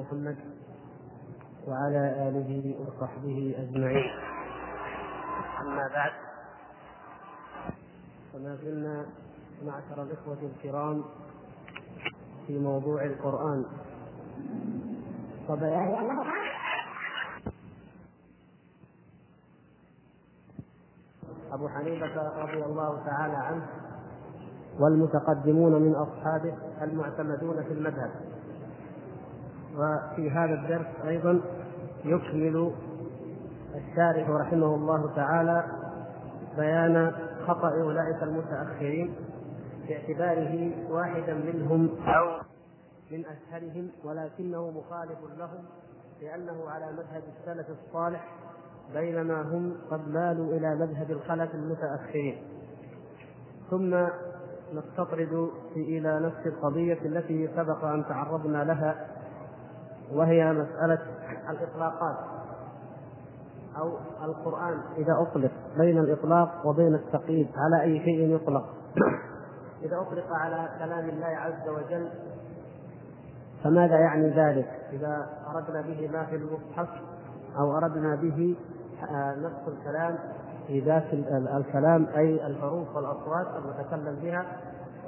محمد وعلى آله وصحبه أجمعين. أما بعد فما زلنا معشر الإخوة الكرام في موضوع القرآن. أبو حنيفة رضي الله تعالى عنه والمتقدمون من أصحابه المعتمدون في المذهب. وفي هذا الدرس أيضا يكمل الشارح رحمه الله تعالى بيان خطأ أولئك المتأخرين باعتباره واحدا منهم أو من أسهلهم ولكنه مخالف لهم لأنه على مذهب السلف الصالح بينما هم قد مالوا إلى مذهب الخلف المتأخرين. ثم نستطرد إلى نفس القضية التي سبق أن تعرضنا لها وهي مسألة الإطلاقات أو القرآن إذا أطلق بين الإطلاق وبين التقييد على أي شيء يطلق. إذا أطلق على كلام الله عز وجل فماذا يعني ذلك؟ إذا أردنا به ما في المصحف أو أردنا به آه، نفس الكلام في ذات الكلام أي الحروف والأصوات المتكلم بها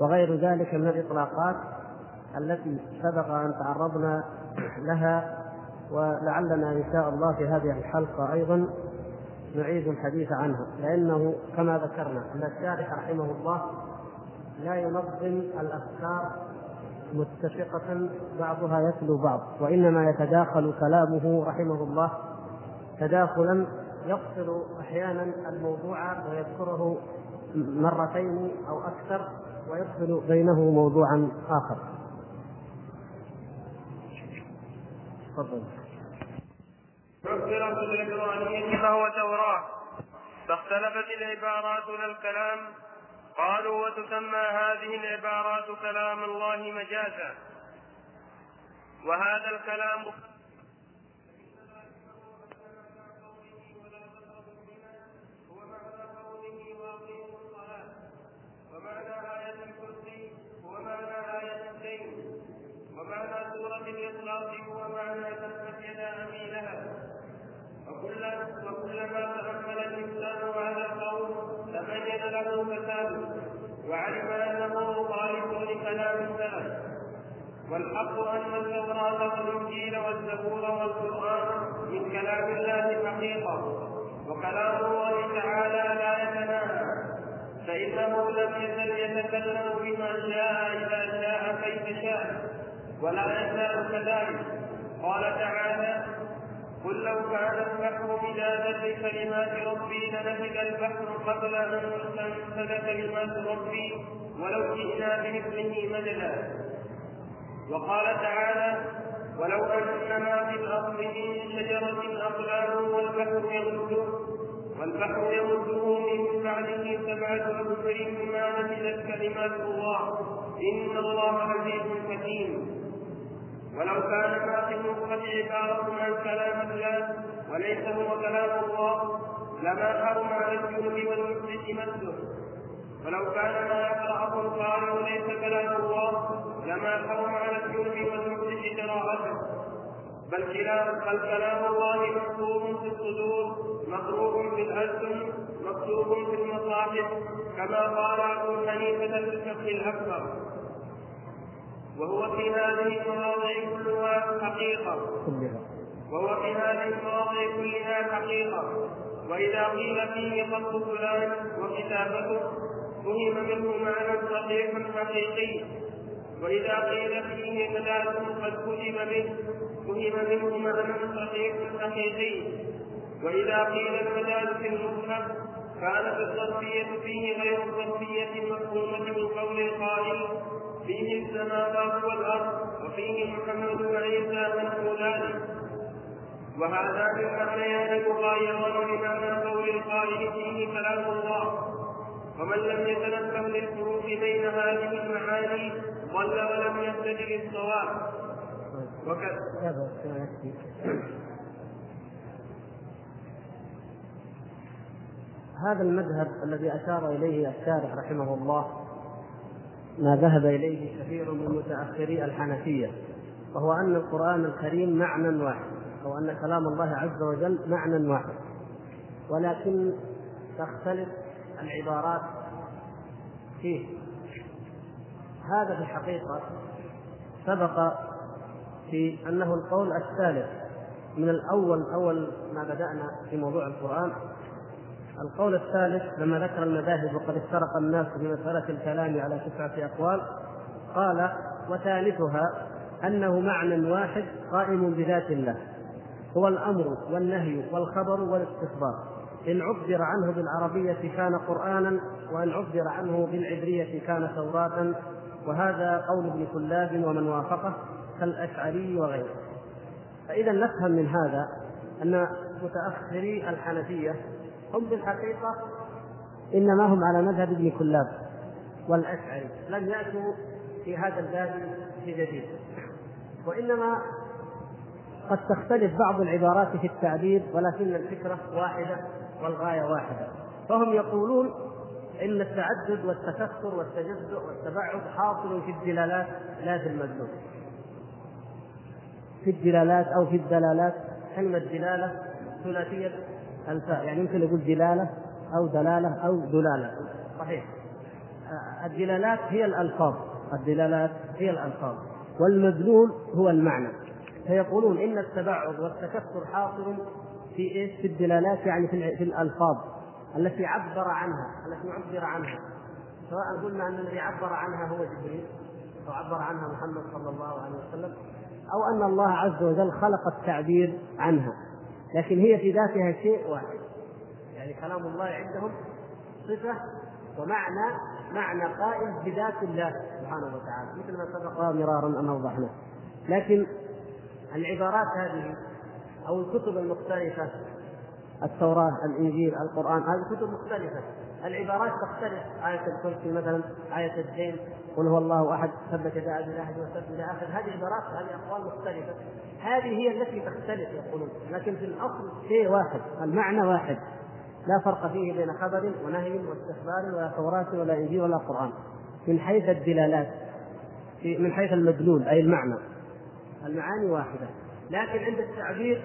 وغير ذلك من الإطلاقات التي سبق أن تعرضنا لها ولعلنا إن شاء الله في هذه الحلقة أيضا نعيد الحديث عنها. لأنه كما ذكرنا أن الشارح رحمه الله لا ينظم الأفكار متفقة بعضها يتلو بعض وإنما يتداخل كلامه رحمه الله تداخلا يقصر أحيانا الموضوع ويذكره مرتين أو أكثر ويدخل بينه موضوعا آخر. تفضل. عبرت العبرانية فهو توراة. فاختلفت العبارات للكلام قالوا وتسمى هذه العبارات كلام الله مجازا. وهذا الكلام ومعنى سورة الإخلاص هو معنى تبت يدا أبي لهب وكلما تأمل الإنسان هذا القول تبين له فساده وعلم أنه مخالف لكلام السلف والحق أن التوراة والإنجيل والزبور والقرآن من كلام الله حقيقة وكلام الله تعالى لا يتناهى فإنه لم يزل يتكلم بما شاء إذا شاء كيف شاء ولا يزال كذلك. قال تعالى قل لو كان البحر مدادا لكلمات ربي لنفد البحر قبل أن تنفذ كلمات ربي ولو جئنا بمثله مددا وقال تعالى ولو ان ما في الأرض من شجرة اقلام والبحر يمده والبحر يمده من بعده سبعة ابحر ما نفدت كلمات الله إن الله عزيز حكيم ولو كان ما في النطفة عبارة عن كلام الله وليس هو كلام الله لما حرم على الجنوب والمفسد مسه ولو كان ما يقرأه القارئ ليس كلام الله لما حرم على الجنوب والمفسد قراءته بل كلام بل كلام الله مكتوب في الصدور مقروء في الألسن مكتوب في المصاحف كما قال أبو حنيفة في الفقه الأكبر. وهو في هذه المواضع كلها حقيقة. وهو في هذه المواضع كلها حقيقة. وإذا قيل فيه خط فلان وكتابته فهم منه معنى صحيح حقيقي. وإذا قيل فيه مداد قد كتب به فهم منه معنى صحيح حقيقي وإذا قيل المداد في المصحف كانت الظرفية فيه غير الظرفية المفهومة من قول القائل فيه السماوات والأرض وفيه محمد وعيسى منقولان وهذان المعنيان مغايران لمعنى قول القائل فيه كلام الله. ومن لم يتنبه للفروق بين هذه المعاني ضل ولم يهتد للصواب هذا المذهب الذي أشار إليه الشارح رحمه الله ما ذهب إليه كثير من متأخري الحنفية وهو أن القرآن الكريم معنى واحد أو أن كلام الله عز وجل معنى واحد. ولكن تختلف العبارات فيه. هذا في الحقيقة سبق في أنه القول الثالث من الأول أول ما بدأنا في موضوع القرآن. القول الثالث لما ذكر المذاهب وقد افترق الناس في مسألة الكلام على تسعة أقوال قال وثالثها أنه معنى واحد قائم بذات الله هو الأمر والنهي والخبر والاستخبار. إن عبر عنه بالعربية كان قرآنا وإن عبر عنه بالعبرية كان توراة وهذا قول ابن كلاب ومن وافقه كالأشعري وغيره. فإذا نفهم من هذا أن متأخري الحنفية هم بالحقيقة إنما هم على مذهب ابن كلاب والأشعري لم يأتوا في هذا الباب بجديد وإنما قد تختلف بعض العبارات في التعبير ولكن الفكرة واحدة والغاية واحدة. فهم يقولون إن التعدد والتكثر والتجزؤ والتبعد حاصل في الدلالات لا في المدلول. في الدلالات أو في الدلالات حين الدلالة ثلاثية الفاء يعني يمكن نقول دلالة أو دلالة أو دلالة. صحيح. الدلالات هي الألفاظ. الدلالات هي الألفاظ. والمدلول هو المعنى. فيقولون إن التبعد والتكثر حاصل في إيش؟ في الدلالات يعني في, الألفاظ. التي عبر عنها التي عبر عنها. سواء قلنا أن الذي عبر عنها هو جبريل أو عبر عنها محمد صلى الله عليه وسلم أو أن الله عز وجل خلق التعبير عنها. لكن هي في ذاتها شيء واحد. يعني كلام الله عندهم صفة ومعنى معنى قائم بذات الله سبحانه وتعالى. مثل ما سبق مرارا أن أوضحنا لكن العبارات هذه أو الكتب المختلفة التوراة الإنجيل القرآن هذه كتب مختلفة. العبارات تختلف. آية الكرسي مثلا آية الدين قل هو الله أحد ثبت أبي لهب وسب إلى آخر. هذه عبارات هذه أقوال مختلفة. هذه هي التي تختلف يقولون. لكن في الأصل شيء واحد المعنى واحد. لا فرق فيه بين خبر ونهي واستخبار ولا توراة ولا إنجيل ولا قرآن. من حيث الدلالات من حيث المدلول أي المعنى. المعاني واحدة. لكن عند التعبير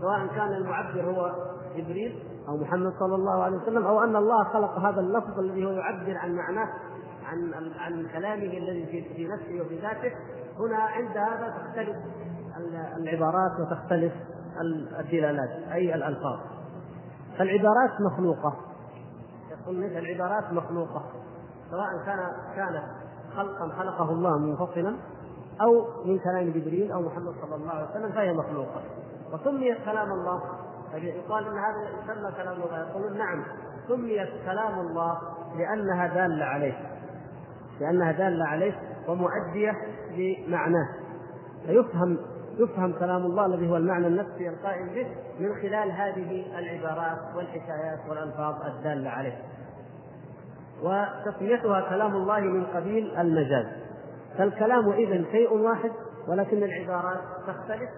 سواء كان المعبر هو جبريل أو محمد صلى الله عليه وسلم أو أن الله خلق هذا اللفظ الذي هو يعبر عن معناه عن عن كلامه الذي في نفسه وفي ذاته. هنا عند هذا تختلف العبارات وتختلف الدلالات أي الألفاظ. فالعبارات مخلوقة. يقول العبارات مخلوقة. سواء كان كانت خلقا خلقه الله منفصلا أو من كلام جبريل أو محمد صلى الله عليه وسلم فهي مخلوقة. وسميت كلام الله. يقال إن هذا يسمى كلام الله يقولون نعم سميت كلام الله لأنها دالة عليه. لأنها دالة عليه ومؤدية لمعناه. فيفهم يفهم كلام الله الذي هو المعنى النفسي القائم به من خلال هذه العبارات والحكايات والألفاظ الدالة عليه. وتسميتها كلام الله من قبيل المجاز. فالكلام اذا شيء واحد ولكن العبارات تختلف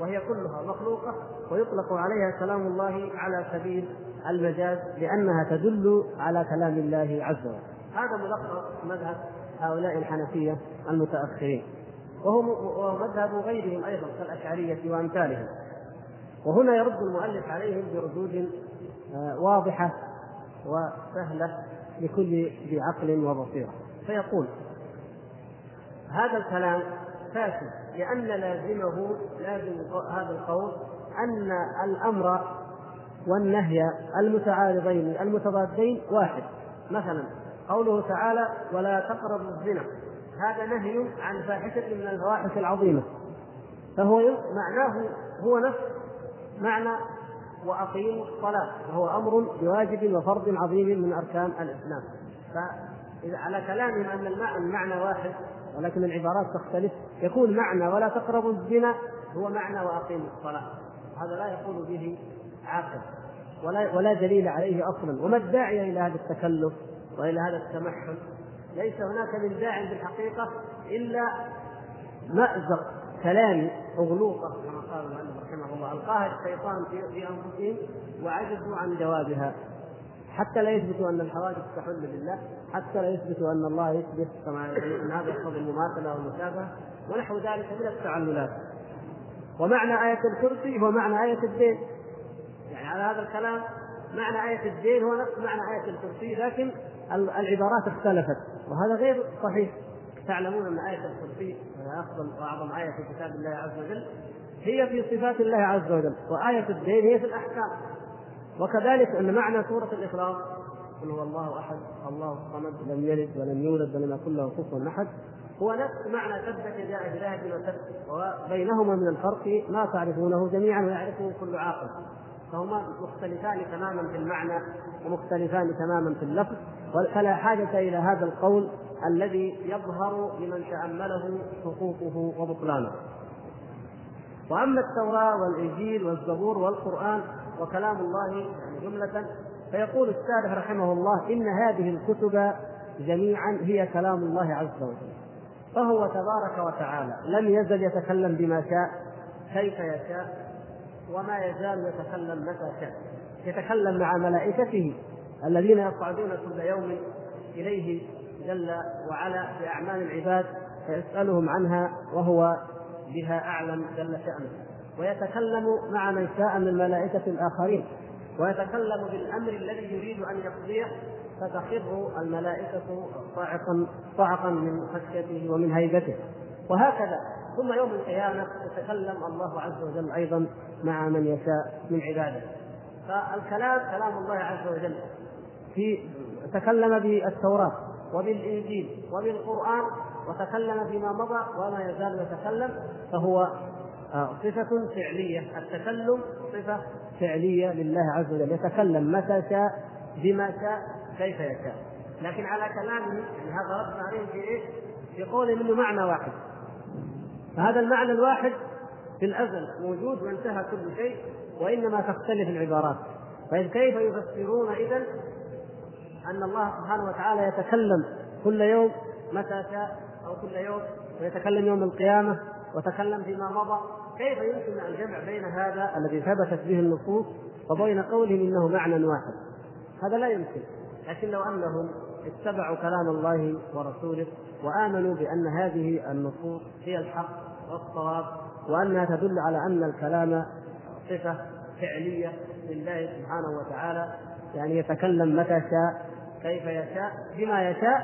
وهي كلها مخلوقة ويطلق عليها كلام الله على سبيل المجاز لأنها تدل على كلام الله عز وجل. هذا ملخص مذهب هؤلاء الحنفية المتأخرين. وهو مذهب غيرهم أيضا كالأشعرية وأمثالهم. وهنا يرد المؤلف عليهم بردود آه، واضحة وسهلة لكل ذي عقل وبصيرة. فيقول هذا الكلام فاسد لأن لازمه لازم هذا القول أن الأمر والنهي المتعارضين المتضادين واحد. مثلا قوله تعالى ولا تقربوا الزنا هذا نهي عن فاحشة من الفواحش العظيمة. فهو معناه هو نفس معنى وأقيموا الصلاة. وهو أمر بواجب وفرض عظيم من أركان الإسلام. فإذا على كلامهم أن المعنى واحد ولكن العبارات تختلف. يكون معنى ولا تقربوا الزنا هو معنى واقيموا الصلاة. هذا لا يقول به عاقل. ولا ولا دليل عليه أصلا. وما الداعي إلى هذا التكلف وإلى هذا التمحل ليس هناك من داع بالحقيقة إلا مأزق كلام اغلوطه كما قال المؤلف رحمه الله. القاها الشيطان في أنفسهم وعجزوا عن جوابها. حتى لا يثبتوا أن الحوادث تحل بالله حتى لا يثبتوا أن الله يثبت كما ان هذا يقتضي المماثله والمشابهه ونحو ذلك من التعللات. ومعنى آية الكرسي هو معنى آية الدين. يعني على هذا الكلام معنى آية الدين هو نفس معنى آية الكرسي لكن العبارات اختلفت. وهذا غير صحيح. تعلمون أن آية الكرسي وهي أفضل وأعظم آية في كتاب الله عز وجل هي في صفات الله عز وجل وآية الدين هي في الأحكام. وكذلك أن معنى سورة الإخلاص قل هو الله أحد الله الصمد لم يلد ولم يولد ولم يكن له كفوا أحد. هو نفس معنى يدا ابي لهب وتب وبينهما من الفرق ما تعرفونه جميعا ويعرفه كل عاقل. فهما مختلفان تماما في المعنى ومختلفان تماما في اللفظ. فلا حاجة إلى هذا القول الذي يظهر لمن تأمله سقوطه وبطلانه. وأما التوراة والإنجيل والزبور والقرآن وكلام الله يعني جملة. فيقول الشارح رحمه الله إن هذه الكتب جميعا هي كلام الله عز وجل. فهو تبارك وتعالى لم يزل يتكلم بما شاء كيف يشاء وما يزال يتكلم متى شاء. يتكلم مع ملائكته الذين يصعدون كل يوم إليه جل وعلا بأعمال العباد فيسألهم عنها وهو بها أعلم جل شأنه. ويتكلم مع من شاء من الملائكه الآخرين ويتكلم بالأمر الذي يريد أن يقضيه فتخر الملائكة صاعقا صعقا من خشيته ومن هيبته. وهكذا ثم يوم القيامة يتكلم الله عز وجل أيضا مع من يشاء من عباده. فالكلام كلام الله عز وجل في تكلم بالتوراة وبالإنجيل وبالقرآن وتكلم فيما مضى وما يزال يتكلم فهو صفة فعلية. التكلم صفة فعلية لله عز وجل. يتكلم متى شاء بما شاء كيف يشاء. لكن على كلامه يعني هذا رد عليه في إيش؟ في قوله منه معنى واحد. فهذا المعنى الواحد في الأزل موجود وانتهى كل شيء وإنما تختلف العبارات. فإذ كيف يفسرون اذا أن الله سبحانه وتعالى يتكلم كل يوم متى شاء أو كل يوم ويتكلم يوم القيامة. وتكلم فيما مضى كيف يمكن الجمع بين هذا الذي ثبتت به النصوص وبين قولهم إنه معنى واحد؟ هذا لا يمكن. لكن لو أنهم اتبعوا كلام الله ورسوله وآمنوا بأن هذه النصوص هي الحق والصواب وأنها تدل على أن الكلام صفة فعلية لله سبحانه وتعالى يعني يتكلم متى شاء كيف يشاء بما يشاء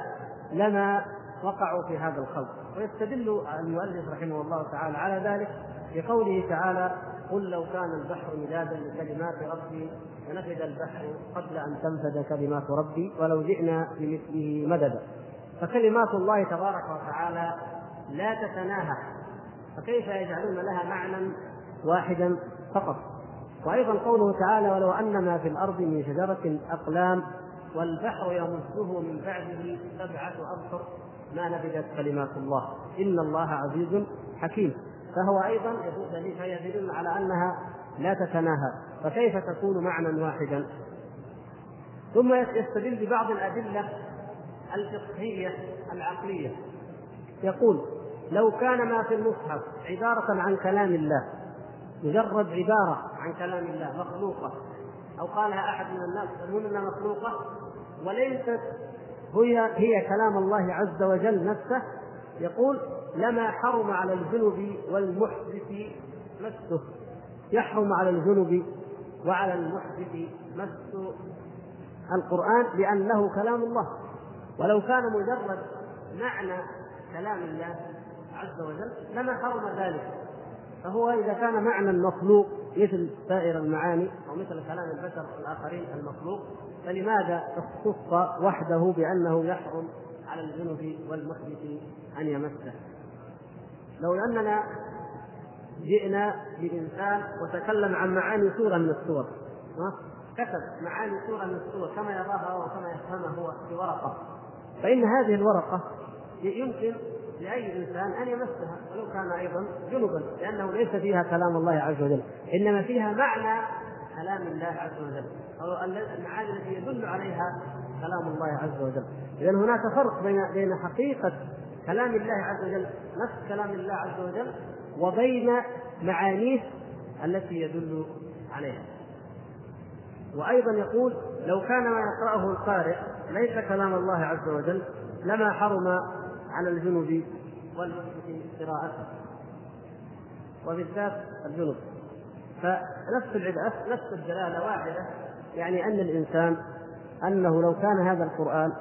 لما وقعوا في هذا الخلق. ويستدل المؤلف رحمه الله تعالى على ذلك بقوله تعالى قل لو كان البحر مدادا لكلمات ربي لنفد البحر قبل أن تنفد كلمات ربي ولو جئنا بمثله مددا فكلمات الله تبارك وتعالى لا تتناهى فكيف يجعلون لها معنى واحدا فقط؟ وأيضا قوله تعالى ولو أن ما في الأرض من شجرة اقلام والبحر يمده من بعده سبعة أبصر ما نفدت كلمات الله. إن الله عزيز حكيم. فهو أيضا يدل على أنها لا تتناهى. فكيف تكون معنى واحدا؟ ثم يستدل ببعض الأدلة الفقهية العقلية. يقول لو كان ما في المصحف عبارة عن كلام الله مجرد عبارة عن كلام الله مخلوقة أو قالها أحد من الناس يقولون انها مخلوقة وليست هي هي كلام الله عز وجل نفسه يقول لما حرم على الجنب والمحدث مسه يحرم على الجنب وعلى المحدث مس القرآن لأنه كلام الله. ولو كان مجرد معنى كلام الله عز وجل لما حرم ذلك. فهو إذا كان معنى مخلوق مثل سائر المعاني أو مثل كلام البشر الآخرين المخلوق فلماذا اختص وحده بأنه يحرم على الجنب والمحدث أن يمسه؟ لو أننا جئنا بإنسان وتكلم عن معاني سورة من السور كتب معاني سورة من السور كما يراها وكما يفهمها هو في ورقة. فإن هذه الورقة يمكن لأي إنسان أن يمسها ولو كان أيضا جنبا لأنه ليس فيها كلام الله عز وجل إنما فيها معنى كلام الله عز وجل. أو المعاني التي يدل عليها كلام الله عز وجل. إذا هناك فرق بين بين حقيقة كلام الله عز وجل نفس كلام الله عز وجل وبين معانيه التي يدل عليها. وأيضا يقول لو كان ما يقرأه القارئ ليس كلام الله عز وجل لما حرم على الجنب والمسلم قراءته. وبالذات الجنوب فنفس العبادة نفس الدلالة واحدة. يعني أن الإنسان أنه لو كان هذا القرآن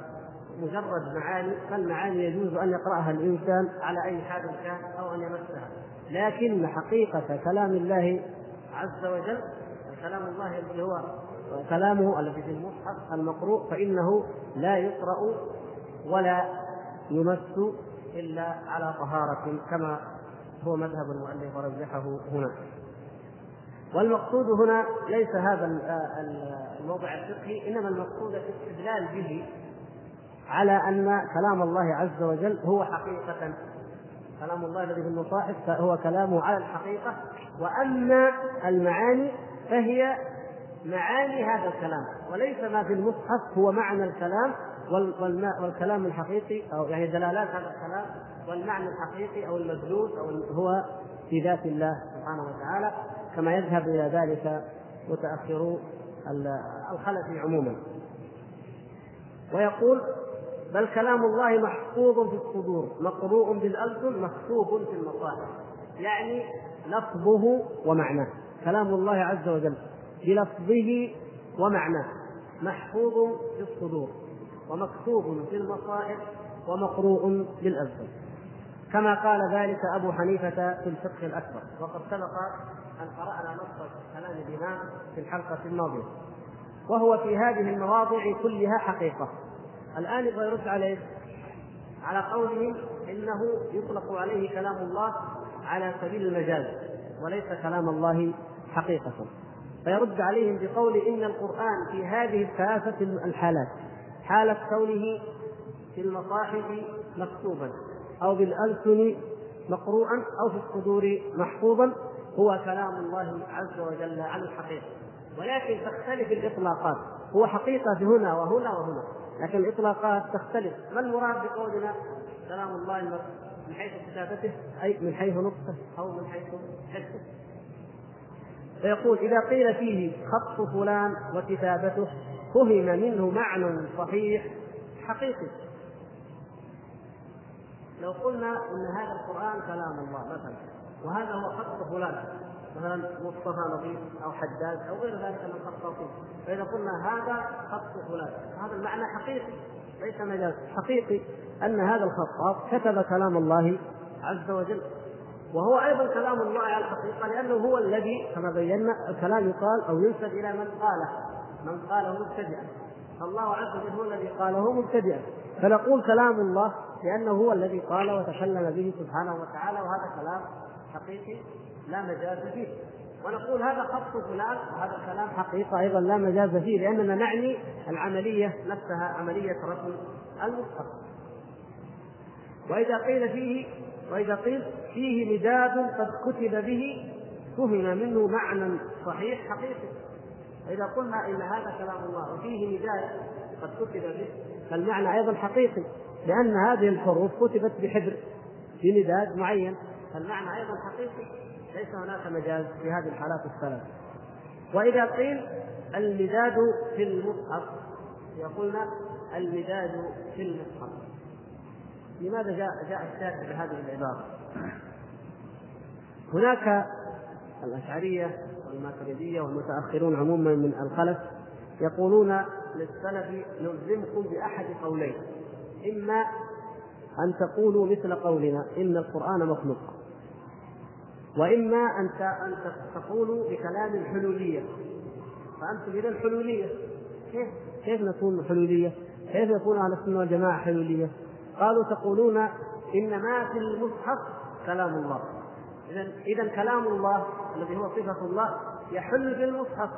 مجرد معاني فالمعاني يجوز أن يقرأها الإنسان على أي حال كان أو أن يمسها. لكن حقيقة كلام الله عز وجل كلام الله الذي هو كلامه الذي في المصحف المقروء فإنه لا يقرأ ولا يمس إلا على طهارة كما هو مذهب المؤلف ورجحه هنا. والمقصود هنا ليس هذا الموضع الفقهي إنما المقصود الاستدلال به على أن كلام الله عز وجل هو حقيقة. كلام الله الذي في المصاحف فهو كلامه على الحقيقة وأما المعاني فهي معاني هذا الكلام وليس ما في المصحف هو معنى الكلام والكلام الحقيقي أو يعني دلالات هذا الكلام والمعنى الحقيقي أو المدلول أو هو في ذات الله سبحانه وتعالى. كما يذهب إلى ذلك متاخرو الخلف عموما. ويقول بل كلام الله محفوظ في الصدور مقروء بالألسن مكتوب في المصاحف. يعني لفظه ومعناه. كلام الله عز وجل بلفظه ومعناه. محفوظ في الصدور ومكتوب في المصائب ومقروء بالألسن. كما قال ذلك أبو حنيفة في الفقه الأكبر. وقد سبق أن قرأنا نص كلام الإمام في الحلقة الماضية. وهو في هذه المواضع كلها حقيقة. الآن يبغى يرد عليه. على قولهم إنه يطلق عليه كلام الله على سبيل المجاز وليس كلام الله حقيقة. فيرد عليهم بقول إن القرآن في هذه الثلاثة الحالات حالة كونه في المصاحف مكتوبا أو بالألسن مقروءا أو في الصدور محفوظا هو كلام الله عز وجل عن الحقيقة. ولكن تختلف الإطلاقات. هو حقيقة هنا وهنا وهنا. لكن الإطلاقات تختلف. ما المراد بقولنا كلام الله من حيث كتابته؟ أي من حيث نطقه أو من حيث حفظه فيقول إذا قيل فيه خط فلان وكتابته فهم منه معنى صحيح حقيقي. لو قلنا إن هذا القرآن كلام الله مثلا. وهذا هو خط فلان مثلا مصطفى نظيف أو حداد أو غير ذلك من الخطاطين فإذا قلنا هذا خط فلان هذا المعنى حقيقي ليس مجاز. حقيقي أن هذا الخطاط كتب كلام الله عز وجل وهو أيضا كلام الله على الحقيقة لأنه هو الذي كما بينا الكلام يقال أو ينسب إلى من قاله. من قاله مبتدئا. فالله عز وجل هو الذي قاله مبتدئا. فنقول كلام الله لأنه هو الذي قال وتكلم به سبحانه وتعالى وهذا كلام حقيقي لا مجاز فيه. ونقول هذا خط فلان وهذا الكلام حقيقه أيضا لا مجاز فيه لأننا نعني العملية نفسها عملية رسم المصحف وإذا قيل فيه وإذا قيل فيه مداد قد كتب به فهم منه معنى صحيح حقيقي. فإذا قلنا إن هذا كلام الله وفيه مداد قد كتب به فالمعنى أيضا حقيقي لأن هذه الحروف كتبت بحبر بمداد معين. فالمعنى أيضا حقيقي ليس هناك مجاز في هذه الحالات الثلاث. وإذا قيل المداد في المصحف يقولنا المداد في المصحف لماذا جاء جاء الشارع بهذه العبارة؟ هناك الأشعرية والماتريدية والمتأخرون عموما من الخلف يقولون للسلف نلزمكم بأحد قولين إما أن تقولوا مثل قولنا إن القرآن مخلوق. وإما أن أن تقولوا بكلام الحلولية. فأنتم إذا حلولية. كيف كيف نكون حلولية؟ كيف يكون أهل السنة والجماعة حلولية؟ قالوا تقولون ان ما في المصحف كلام الله. اذا اذا كلام الله الذي هو صفة الله يحل في المصحف.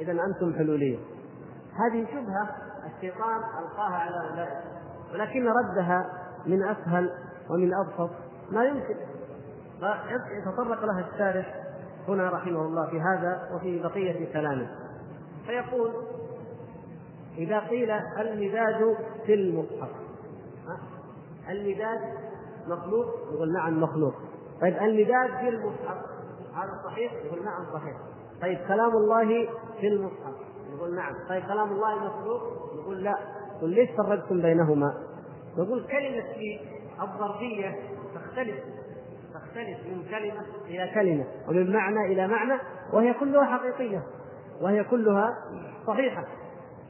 اذا أنتم حلولية. هذه شبهة الشيطان ألقاها على أولئك. ولكن ردها من أسهل ومن أبسط ما يمكن. فيتطرق لها الشارح هنا رحمه الله في هذا وفي بقية كلامه. فيقول إذا قيل المداد في المصحف المداد مخلوق يقول نعم مخلوق. طيب المداد في المصحف هذا صحيح؟ يقول نعم صحيح. طيب كلام الله في المصحف يقول نعم. طيب كلام الله مخلوق؟ يقول لا. يقول ليش فرقتم بينهما؟ يقول كلمة في الظرفية تختلف. تختلف من كلمة إلى كلمة ومن معنى إلى معنى وهي كلها حقيقية وهي كلها صحيحة.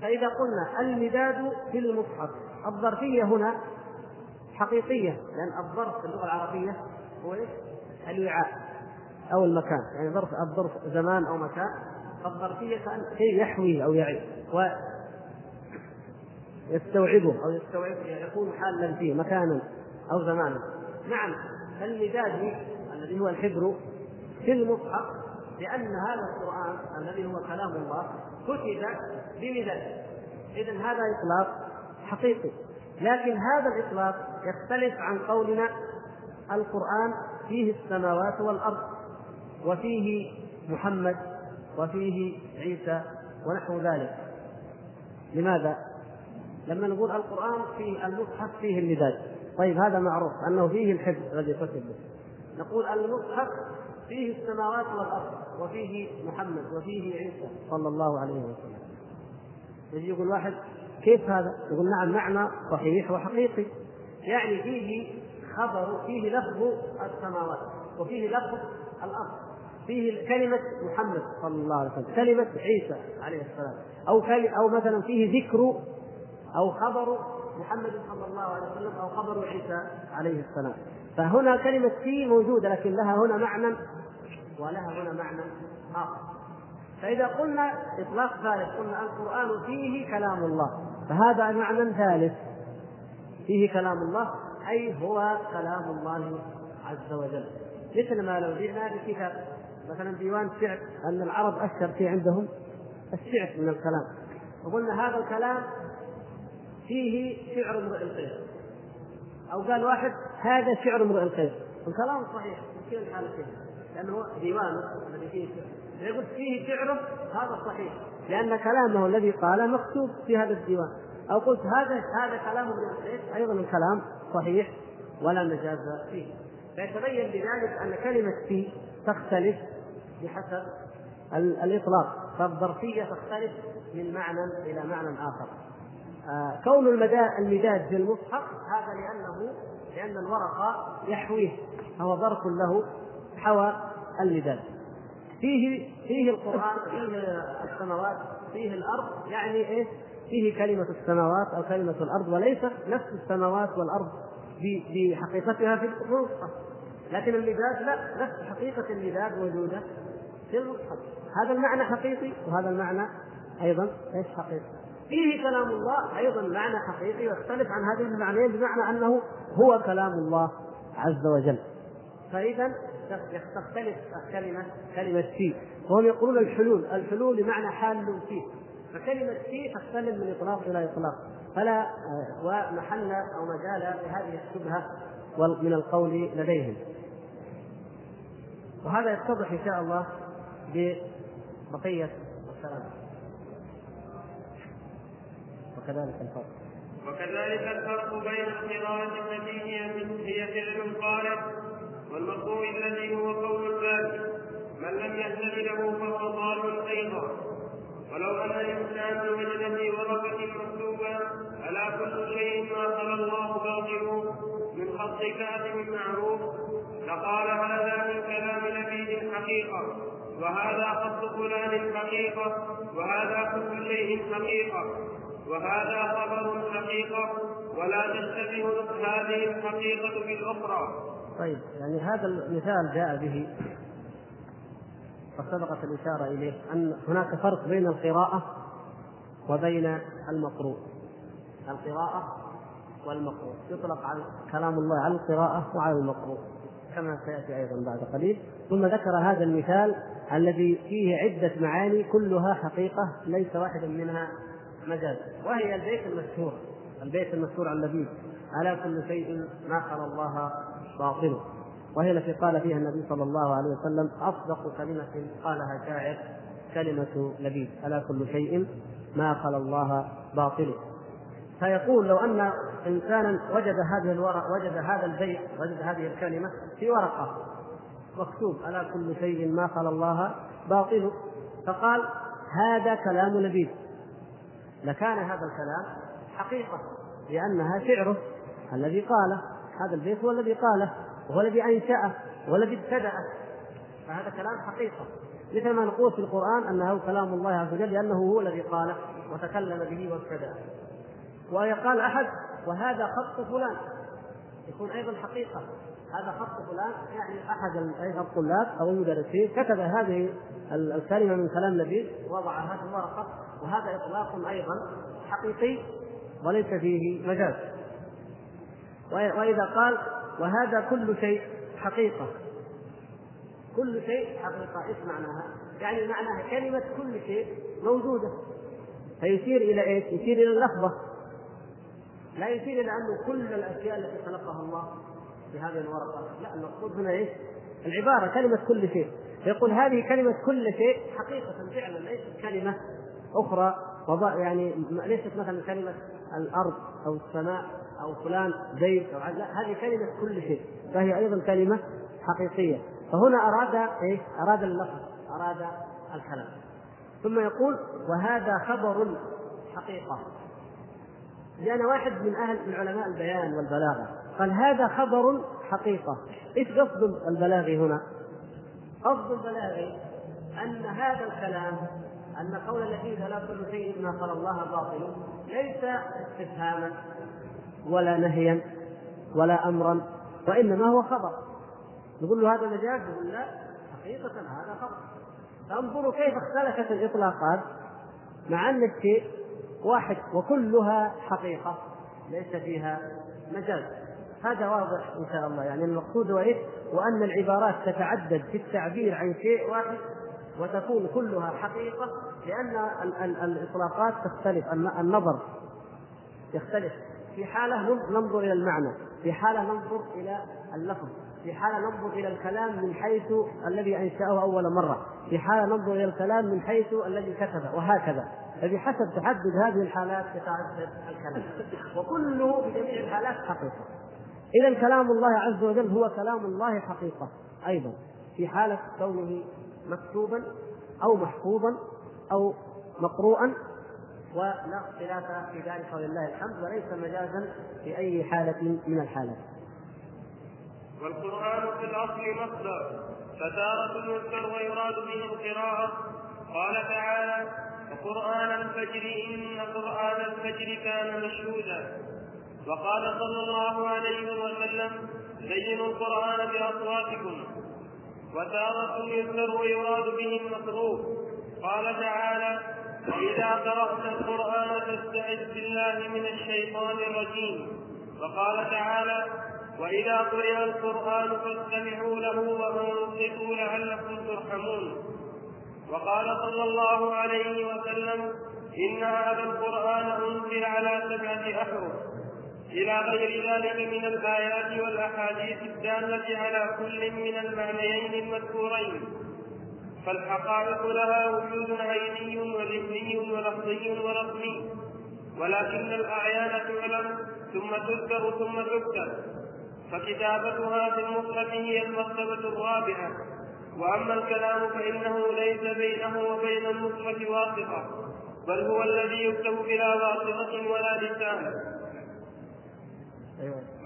فإذا قلنا المداد في المصحف الظرفية هنا حقيقية لأن الظرف في اللغة العربية هو؟ الوعاء أو المكان. يعني ظرف الظرف زمان أو مكان فالظرفية كأن شيء يحوي أو يعي و يستوعبه أو يستوعب يكون حالا فيه مكانا أو زمانا. نعم. المداد الذي هو الحبر في المصحف لأن هذا القرآن الذي هو كلام الله كتب بمداد إذا هذا إطلاق حقيقي. لكن هذا الإطلاق يختلف عن قولنا القرآن فيه السماوات والأرض وفيه محمد وفيه عيسى ونحو ذلك. لماذا؟ لما نقول القرآن فيه المصحف فيه المداد طيب هذا معروف أنه فيه الحفظ الذي كتب. به نقول المصحف فيه السماوات والأرض وفيه محمد وفيه عيسى صلى الله عليه وسلم. يجي يقول واحد كيف هذا؟ يقول نعم معنى صحيح وحقيقي. يعني فيه خبر فيه لفظ السماوات وفيه لفظ الأرض. فيه كلمة محمد صلى الله عليه وسلم كلمة عيسى عليه السلام. أو أو مثلا فيه ذكر أو خبر محمد صلى الله عليه وسلم أو خبر عيسى عليه السلام. فهنا كلمة في موجودة لكن لها هنا معنى ولها هنا معنى آخر. فإذا قلنا إطلاق ثالث قلنا القرآن فيه كلام الله. فهذا معنى ثالث. فيه كلام الله أي هو كلام الله عز وجل. مثل ما لو جئنا بكتاب مثلا ديوان شعر أن العرب أشهر شيء عندهم الشعر من الكلام. وقلنا هذا الكلام فيه شعر امرئ الخير أو قال واحد هذا شعر امرئ الخير الكلام صحيح في كلا الحالتين لأنه ديوانه الذي فيه شعر. يقول فيه شعره هذا صحيح. لأن كلامه الذي قال مكتوب في هذا الديوان. أو قلت هذا هذا كلام ابن الخير أيضا الكلام صحيح ولا مجاز فيه. فيتبين بذلك أن كلمة في تختلف بحسب الإطلاق. فالظرفية تختلف من معنى إلى معنى آه كون المداد في المصحف هذا لأنه لأن الورق يحويه فهو ظرف له حوى المداد. فيه فيه القرآن فيه السماوات فيه الأرض يعني إيه؟ فيه كلمة السماوات أو كلمة الأرض وليست نفس السماوات والأرض بحقيقتها في المصحف. لكن المداد لا نفس حقيقة المداد موجودة في المصحف. هذا المعنى حقيقي وهذا المعنى أيضا إيش حقيقي؟ فيه كلام الله أيضا معنى حقيقي يختلف عن هذه المعنيين بمعنى أنه هو كلام الله عز وجل. فإذا تختلف كلمة كلمة في وهم يقولون الحلول الحلول بمعنى حال فيه. فكلمة في تختلف من إطلاق إلى إطلاق. فلا ومحل أو مجال لهذه الشبهة من القول لديهم. وهذا يتضح إن شاء الله ببقية الكلام. وكذلك الفرق. وكذلك الفرق بين القراءة التي هي فعل القارئ والمقروء الذي هو قول الباقي. من لم يهتد له فهو ضال أيضا. ولو أن الإنسان وجد في ورقه مكتوبه ألا كل شيء ما خلا الله باطل من خط كاتب معروف لقال هذا من كلام نبي حقيقة وهذا خط فلان حقيقة وهذا كل شيء حقيقة. وهذا خبر حقيقة ولا تشتبه هذه الحقيقة بالأخرى. طيب يعني هذا المثال جاء به وسبقت الإشارة إليه أن هناك فرق بين القراءة وبين المقروء. القراءة والمقروء. يطلق على كلام الله على القراءة وعلى المقروء كما سيأتي أيضا بعد قليل. ثم ذكر هذا المثال الذي فيه عدة معاني كلها حقيقة ليس واحدا منها مجاز وهي البيت المشهور البيت المشهور عن النبي. على كل شيء ما خلا الله باطله. وهي التي قال فيها النبي صلى الله عليه وسلم أصدق كلمة قالها شاعر كلمة لبيد الا كل شيء ما خلا الله باطله. فيقول لو أن إنسانا وجد هذه الورق وجد هذا البيت وجد هذه الكلمة في ورقة مكتوب. الا كل شيء ما خلا الله باطله. فقال هذا كلام لبيد لكان هذا الكلام حقيقة لأنها شعره الذي قاله. هذا البيت هو الذي قاله وهو الذي أنشأه والذي ابتدأه. فهذا كلام حقيقة. مثل ما نقول في القرآن أنه كلام الله عز وجل لأنه هو الذي قاله وتكلم به وابتدأه. ويقال أحد وهذا خط فلان. يكون أيضا حقيقة. هذا خط فلان يعني أحد الطلاب أو المدرسين كتب هذه الكلمة من كلام نبيل وضعها في الورقة وهذا إطلاق أيضا حقيقي وليس فيه مجاز وإذا قال وهذا كل شيء حقيقة كل شيء حقيقة إيش معناها؟ يعني معناها كلمة كل شيء موجودة فيشير إلى إيش؟ يشير إلى اللفظة لا يشير إلى أنه كل الأشياء التي خلقها الله في هذه الورقة. لا المقصود هنا إيش؟ العبارة كلمة كل شيء. يقول هذه كلمة كل شيء حقيقة فعلا ليست كلمة أخرى. يعني ليست مثلا كلمة الأرض أو السماء أو فلان زيد أو لا هذه كلمة كل شيء. فهي أيضا كلمة حقيقية. فهنا أراد إيه؟ أراد اللفظ أراد الكلام ثم يقول وهذا خبر حقيقة. لأن واحد من أهل من علماء البيان والبلاغة قال هذا خبر حقيقة. إيش قصد البلاغي هنا؟ قصد البلاغي أن هذا الكلام أن قول الذين لا كل شيء ما قال الله باطل ليس استفهاما ولا نهيا ولا أمرا وإنما هو خبر. نقول له هذا مجاز يقول لا حقيقة هذا خبر. فانظروا كيف اختلفت الإطلاقات مع أن الشيء واحد وكلها حقيقة ليس فيها مجاز. هذا واضح إن شاء الله. يعني المقصود هو إيه؟ وأن العبارات تتعدد في التعبير عن شيء واحد وتكون كلها حقيقة لأن الإطلاقات تختلف النظر يختلف. في حالة ننظر إلى المعنى في حالة ننظر إلى اللفظ في حالة ننظر إلى الكلام من حيث الذي أنشأه أول مرة في حالة ننظر إلى الكلام من حيث الذي كتبه وهكذا. فبحسب تحدد هذه الحالات يتعدد الكلام. وكله بجميع الحالات حقيقة. إذا كلام الله عز وجل هو كلام الله حقيقة أيضا. في حالة كونه مكتوبا أو محفوظا أو مقروءا ولا اختلاف في ذلك ولله الحمد وليس مجازا في أي حالة من الحالات. والقرآن في الأصل مصدر فتارة يذكر ويراد به القراءة. قال تعالى وقرآن الفجر إن قرآن الفجر كان مشهودا. وقال صلى الله عليه وسلم زينوا القرآن بأصواتكم وتارة يذكر ويراد به المكروه. قال تعالى وإذا قرأت القرآن فاستعذ بالله من الشيطان الرجيم. وقال تعالى وإذا قرئ القرآن فاستمعوا له وأنصتوا لعلكم ترحمون. وقال صلى الله عليه وسلم إن هذا القرآن أنزل على سبعة أحرف. إلى غير ذلك من الآيات والأحاديث الدالة على كل من المعنيين المذكورين. فالحقائق لها وجود عيني وذهني ولفظي ورسمي. ولكن الأعيان تعلم ثم تذكر ثم تكتب فكتابتها في المصحف هي المرتبة الرابعة. وأما الكلام فإنه ليس بينه وبين المصحف واسطة بل هو الذي يكتب بلا واسطة ولا لسان.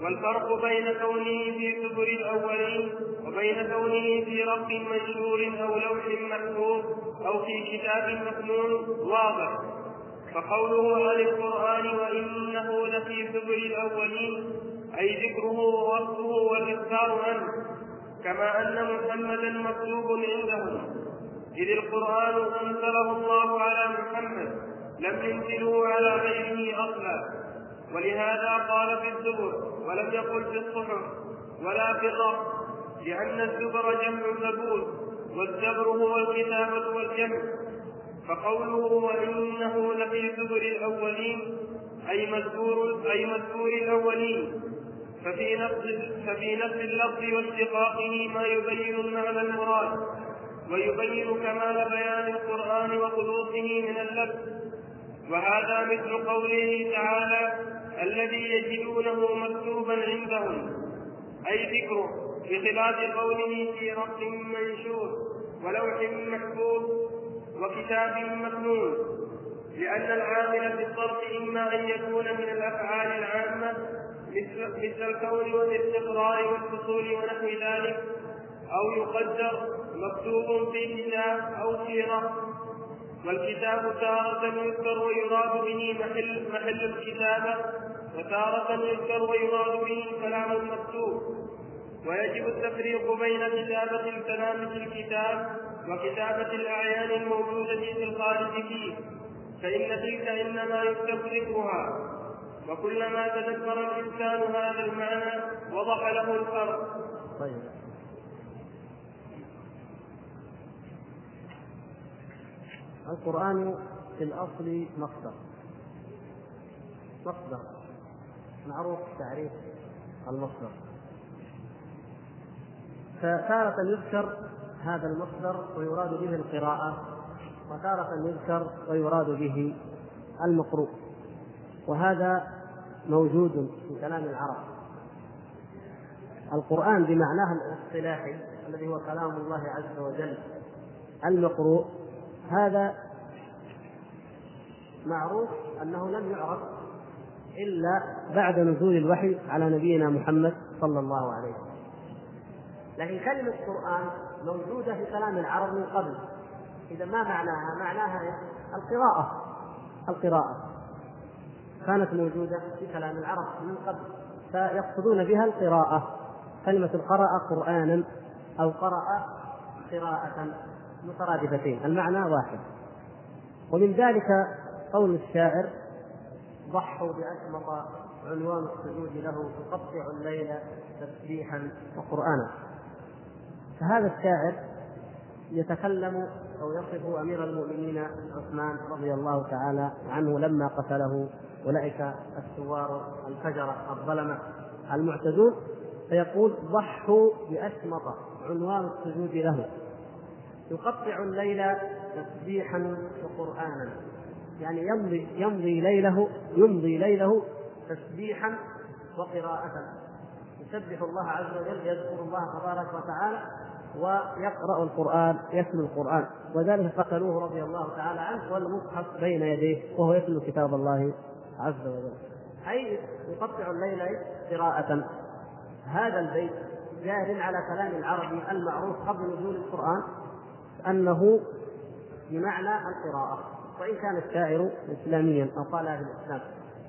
والفرق بين كونه في سبر الأولين وبين كونه في رق منشور أو لوح محفوظ أو في كتاب مكنون واضح. فقوله عن القرآن وإنه لفي سبر الأولين؟ أي ذكره ووصفه والإخبار عنه. كما أن محمدا مكتوب عندهم إذ القرآن أنزله الله على محمد. لم ينزله على غيره أصلا. ولهذا قال في الزبر ولم يقل في الصحف ولا في الرب لأن الزبر جمع زبور والزبر هو الكتابة والجمع. فقوله وإنه لفي زبر الأولين أي مذكور أي مذكور الأولين. ففي نفس ففي نفس اللفظ واشتقاقه ما يبين المعنى المراد ويبين كمال بيان القرآن وخلوصه من اللفظ. وهذا مثل قوله تعالى الذي يجدونه مكتوبا عندهم. أي ذكره بخلاف قوله في رق منشور ولوح محفوظ وكتاب مكنون. لأن العامل في الصرف إما أن يكون من الأفعال العامة مثل مثل الكون والاستقرار والفصول ونحو ذلك أو يقدر مكتوب في كتاب أو سيرة. والكتاب تارة يذكر ويراد به محل محل الكتابة وتارة يذكر ويراد به الكلام المكتوب. ويجب التفريق بين كتابة الكلام في الكتاب وكتابة الأعيان الموجودة في الخارج فيه فإن تلك إنما يكتب ذكرها وكلما تدبر الإنسان هذا المعنى وضح له الفرق. طيب. القرآن في الأصل مصدر. مصدر. معروف تعريف المصدر. فتارة يذكر هذا المصدر ويراد به القراءة وتارة يذكر ويراد به المقروء. وهذا موجود في كلام العرب. القرآن بمعناه الاصطلاحي الذي هو كلام الله عز وجل المقروء. هذا معروف أنه لم يعرف إلا بعد نزول الوحي على نبينا محمد صلى الله عليه وسلم لكن كلمة قرآن موجودة في كلام العرب من قبل إذا ما معناها؟ معناها؟ القراءة القراءة كانت موجودة في كلام العرب من قبل فيقصدون بها القراءة كلمة قرأ قرآنا أو قرأ قراءة مترادفتين. المعنى واحد. ومن ذلك قول الشاعر ضحوا بأشمط عنوان السجود له تقطع الليل تسبيحا وقرآنا. فهذا الشاعر يتكلم أو يصف أمير المؤمنين عثمان رضي الله تعالى عنه لما قتله أولئك الثوار الفجره الظلمة المعتدون. فيقول ضحوا باشمط عنوان السجود له. يقطع الليل تسبيحا وقرانا. يعني يمضي يمضي ليله يمضي ليله تسبيحا وقراءة. يسبح الله عز وجل يذكر الله تبارك وتعالى ويقرأ القرآن يتلو القرآن. وذلك قتلوه رضي الله تعالى عنه والمصحف بين يديه وهو يتلو كتاب الله عز وجل. أي يقطع الليل قراءة. هذا البيت جار على كلام العربي المعروف قبل نزول القرآن. أنه بمعنى القراءة وإن كان الشاعر إسلاميا أو قال في الإسلام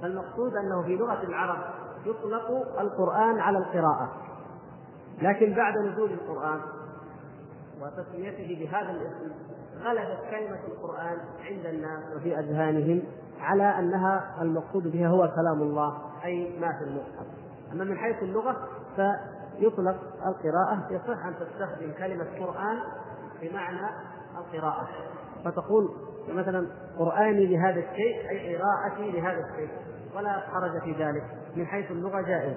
فالمقصود أنه في لغة العرب يطلق القرآن على القراءة. لكن بعد نزول القرآن وتسميته بهذا الاسم غلبت كلمة القرآن عند الناس وفي أذهانهم على أنها المقصود بها هو كلام الله أي ما في المصحف. أما من حيث اللغة فيطلق القراءة يصح أن تستخدم كلمة قرآن بمعنى القراءة. فتقول مثلا قرآني لهذا الشيء أي قراءتي لهذا الشيء ولا حرج في ذلك من حيث اللغة جائز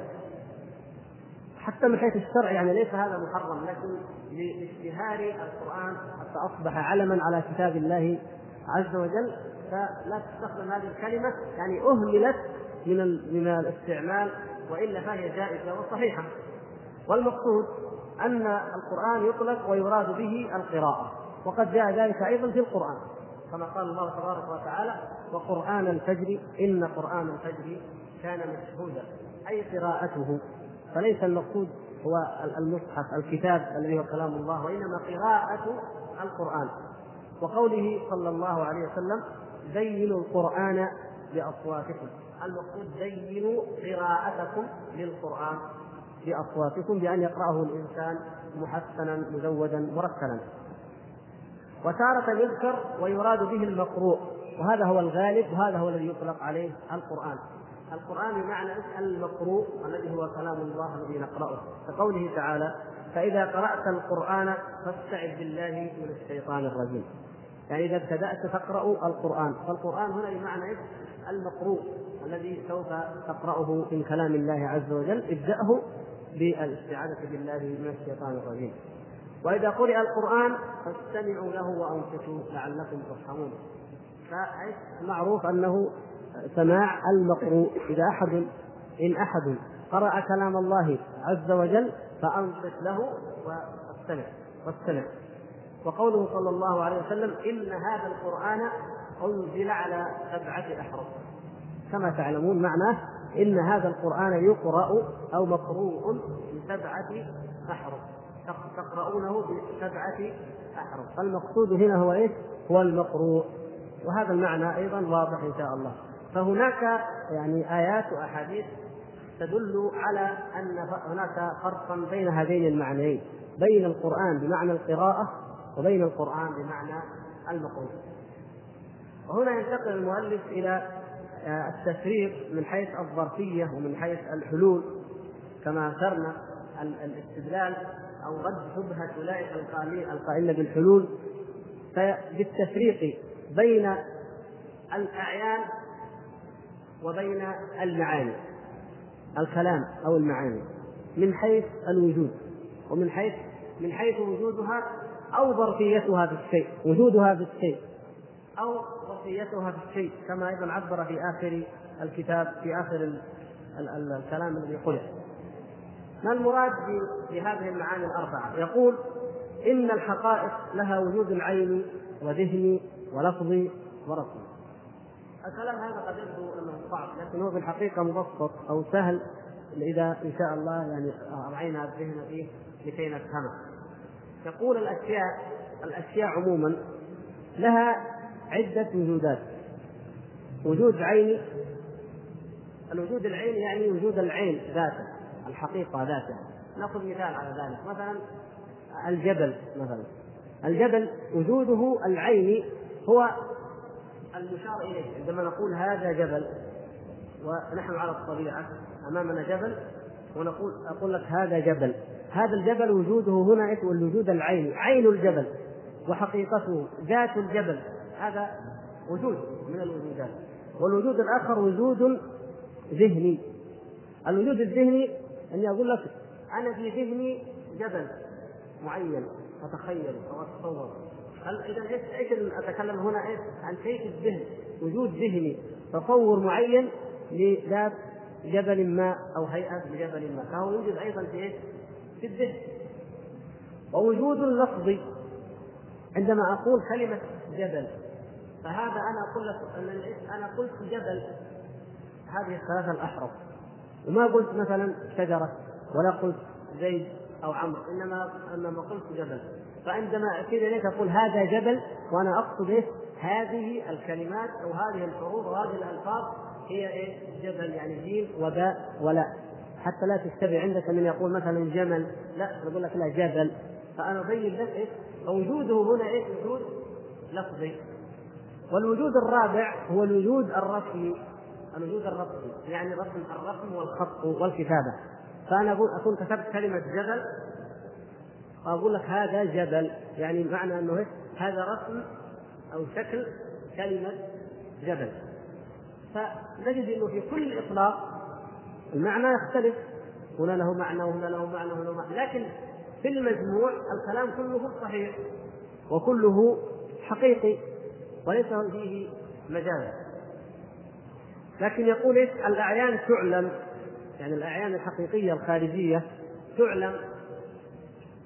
حتى من حيث الشرع يعني ليس هذا محرم لكن لاشتهار القرآن حتى أصبح علما على كتاب الله عز وجل فلا تستخدم هذه الكلمة يعني أهملت من من الاستعمال وإلا فهي جائزة وصحيحة. والمقصود أن القرآن يطلق ويراد به القراءة وقد جاء ذلك أيضا في القرآن. كما قال الله تبارك وتعالى وقرآن الفجر إن قرآن الفجر كان مشهودا. أي قراءته. فليس المقصود هو المصحف الكتاب الذي هو كلام الله وإنما قراءة القرآن. وقوله صلى الله عليه وسلم زينوا القرآن بأصواتكم. المقصود زينوا قراءتكم للقرآن. بأصواتكم بأن يقرأه الإنسان محسنا مزودا مرتلا وتارة يذكر ويراد به المقروء وهذا هو الغالب وهذا هو الذي يطلق عليه القرآن. القرآن بمعنى المقروء الذي هو كلام الله الذي نقرأه. كقوله تعالى فإذا قرأت القرآن فاستعذ بالله من الشيطان الرجيم. يعني إذا ابتدأت تقرأ القرآن فالقرآن هنا بمعنى؟ المقروء الذي سوف تقرأه من كلام الله عز وجل. ابدأه بالاستعاذة بالله من الشيطان الرجيم. وإذا قرئ القرآن فاستمعوا له وأنصتوا لعلكم ترحمون. فمعروف أنه سماع المقروء إذا أحد إن أحد قرأ كلام الله عز وجل فأنصت له واستمع واستمع. وقوله صلى الله عليه وسلم إن هذا القرآن أنزل على سبعة أحرف. كما تعلمون معناه إن هذا القرآن يقرأ أو مقروء بسبعة أحرف. تقرؤونه بسبعة أحرف. فالمقصود هنا هو إيش؟ هو المقروء. وهذا المعنى أيضا واضح إن شاء الله. فهناك يعني آيات وأحاديث تدل على أن هناك فرقا بين هذين المعنيين بين القرآن بمعنى القراءة وبين القرآن بمعنى المقروء. وهنا ينتقل المؤلف إلى التفريق من حيث الظرفية ومن حيث الحلول كما ذكرنا الاستدلال أو رد شبهة أولئك القائلين بالحلول بالتفريق بين الأعيان وبين المعاني الكلام أو المعاني من حيث الوجود ومن حيث من حيث وجودها أو ظرفيتها في الشيء وجودها في الشيء أو ظرفيتها في الشيء كما أيضا عبر في آخر الكتاب في آخر الكلام الذي قلت ما المراد بهذه المعاني الأربعة؟ يقول إن الحقائق لها وجود عيني وذهني ولفظي ورسمي. الكلام هذا قد يبدو أنه صعب لكن هو في الحقيقة مبسط أو سهل إذا إن شاء الله يعني راعينا الذهن فيه لكي نفهمه. يقول الاشياء الأشياء عموما لها عدة وجودات. وجود عيني الوجود العيني يعني وجود العين ذاته الحقيقة ذاتها. نأخذ مثال على ذلك. مثلا الجبل مثلا. الجبل وجوده العيني هو المشار إليه. عندما نقول هذا جبل ونحن على الطبيعة أمامنا جبل ونقول أقول لك هذا جبل. هذا الجبل وجوده هنا اسمه الوجود العيني عين الجبل وحقيقته ذات الجبل. هذا وجود من الوجودات. والوجود الآخر وجود ذهني. الوجود الذهني اني أقول لك أنا في ذهني جبل معين أتخيل أو أتصور. هل إذا إيش إيش أتكلم هنا؟ إيش؟ عن شيء في الذهن وجود ذهني تصور معين لذات جبل ما أو هيئة لجبل ما. فهو يوجد أيضا في إيش؟ في الذهن. ووجود لفظي. عندما أقول كلمة جبل فهذا أنا أقول لك أنا قلت جبل هذه الثلاثة الأحرف وما قلت مثلا شجرة ولا قلت زيد أو عمرو إنما إنما قلت جبل فعندما اتي إليك أقول هذا جبل وأنا أقصد إيش؟ هذه الكلمات أو هذه الحروف وهذه الألفاظ هي إيش؟ جبل يعني جيم وباء ولا حتى لا تشتبه عندك من يقول مثلا جمل لا نقول لك لا جبل فأنا أبين لك إيش؟ فوجوده هنا إيش؟ وجود لفظي والوجود الرابع هو الوجود الرسمي. الوجود الرسمي يعني رسم الرسم والخط والكتابة. فأنا أقول أكون كتبت كلمة جبل أقول لك هذا جبل. يعني معنى أنه؟ هذا رسم أو شكل كلمة جبل. فنجد إنه في كل إطلاق المعنى يختلف. هنا له معنى وهنا له معنى وهنا له معنى. لكن في المجموع الكلام كله صحيح وكله حقيقي. وليس فيه مجاز. لكن يقول إيش؟ الأعيان تعلم يعني الأعيان الحقيقية الخارجية تعلم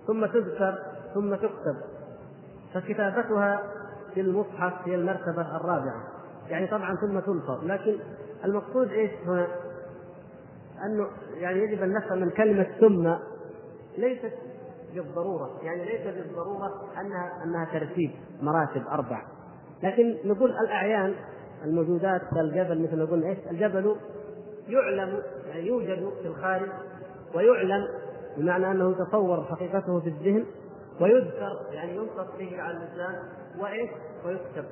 ثم تذكر ثم تكتب. فكتابتها في المصحف هي المرتبة الرابعة. يعني طبعا ثم تلفظ لكن المقصود إيش هنا؟ أنه يعني يجب أن نفهم من كلمة ثم ليست بالضرورة. يعني ليس بالضرورة أنها أنها ترتيب مراتب أربع. لكن نقول الأعيان الموجودات كالجبل مثل ما قلنا إيش؟ الجبل يعلم يعني يوجد في الخارج ويعلم بمعنى أنه يتصور حقيقته في الذهن ويذكر يعني ينطق به على اللسان وإيش؟ ويكتب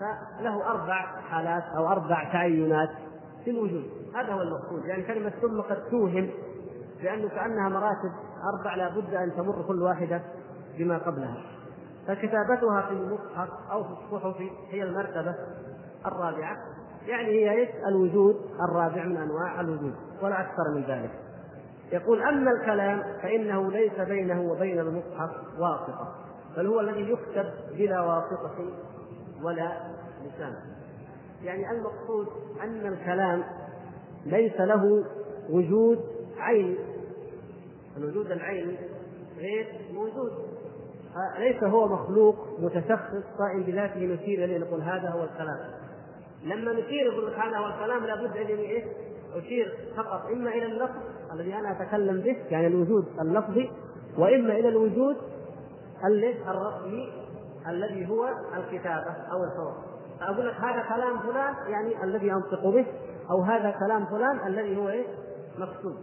فله أربع حالات أو أربع تعينات في الوجود هذا هو المقصود يعني كلمة ثم قد توهم لأنه كأنها مراتب أربع لا بد أن تمر كل واحدة بما قبلها فكتابتها في المصحف أو في الصحف هي المرتبة الرابعة. يعني هي إيش؟ الوجود الرابع من أنواع الوجود ولا أكثر من ذلك. يقول أما الكلام فإنه ليس بينه وبين المصحف واسطة بل هو الذي يكتب بلا واسطة ولا لسان. يعني المقصود أن الكلام ليس له وجود عين. الوجود العيني غير موجود. ليس هو مخلوق متشخص قائم بذاته نسير إليه؟ نقول هذا هو الكلام. لما نسير يقول لك هذا هو الكلام لابد ان إيه؟ أشير فقط إما إلى اللفظ الذي أنا أتكلم به يعني الوجود اللفظي وإما إلى الوجود الرسمي الذي هو الكتابة أو الحروف. فأقول لك هذا كلام فلان يعني الذي أنطق به أو هذا كلام فلان الذي هو إيه؟ مكتوب.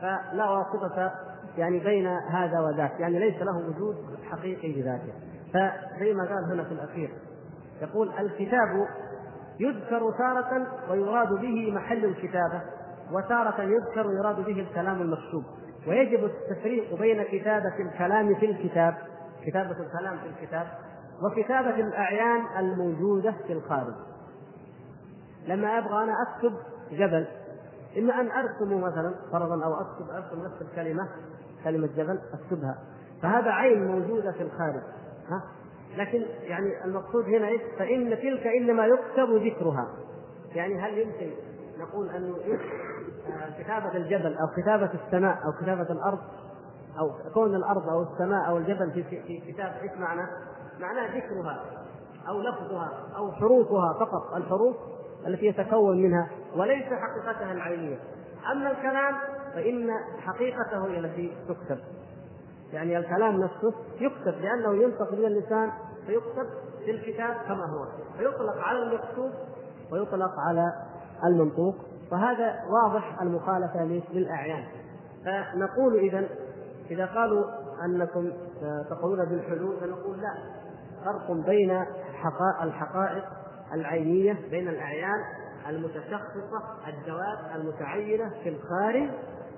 فلا واسطة يعني بين هذا وذاك يعني ليس له وجود حقيقي بذاته. فزي ما قال هنا في الأخير يقول الكتاب يذكر تارة ويراد به محل الكتابة وتارة يذكر ويراد به الكلام المكتوب. ويجب التفريق بين كتابة الكلام في الكتاب كتابة الكلام في الكتاب وكتابة الأعيان الموجودة في الخارج. لما أبغى أنا أكتب جبل إما أن أرسم مثلا فرضا أو أكتب أرسم نفس الكلمة كلمة جبل أكتبها. فهذا عين موجودة في الخارج. ها؟ لكن يعني المقصود هنا إيش؟ فإن تلك إنما يكتب ذكرها. يعني هل يمكن نقول أنه آه، كتابة الجبل أو كتابة السماء أو كتابة الأرض أو كون الأرض أو السماء أو الجبل في في كتاب إيش معنى؟ معناه ذكرها أو لفظها أو حروفها فقط. الحروف التي يتكون منها وليس حقيقتها العينية. أما الكلام فإن حقيقته هي التي تكتب. يعني الكلام نفسه يكتب لأنه ينطق من اللسان فيكتب في الكتاب كما هو. فيطلق على المكتوب ويطلق على المنطوق فهذا واضح المخالفة للأعيان. فنقول إذا إذا قالوا أنكم تقولون بالحلول فنقول لا. فرق بين الحقائق العينية بين الأعيان المتشخصة الذوات المتعينة في الخارج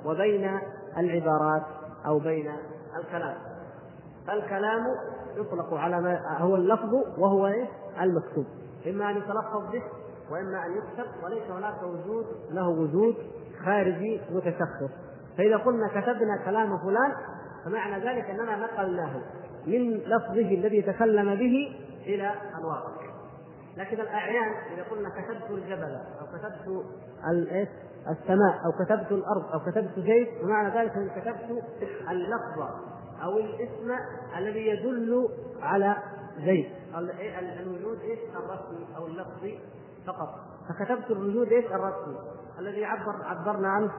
وبين العبارات أو بين الكلام. فالكلام يطلق على ما هو اللفظ وهو؟ المكتوب. إما أن يتلفظ به وإما أن يكتب وليس هناك وجود له وجود خارجي متشخص. فإذا قلنا كتبنا كلام فلان فمعنى ذلك أننا نقلناه من لفظه الذي تكلم به إلى الواقع لكن الأعيان إذا قلنا كتبت الجبل أو كتبت السماء. أو كتبت الأرض. أو كتبت زيت. ومعنى ذلك أني كتبت اللفظ أو الاسم الذي يدل على زيت. الوجود إيش؟ الرسمي أو اللفظي فقط. فكتبت الوجود إيش؟ الرسمي الذي عبر عبرنا عنه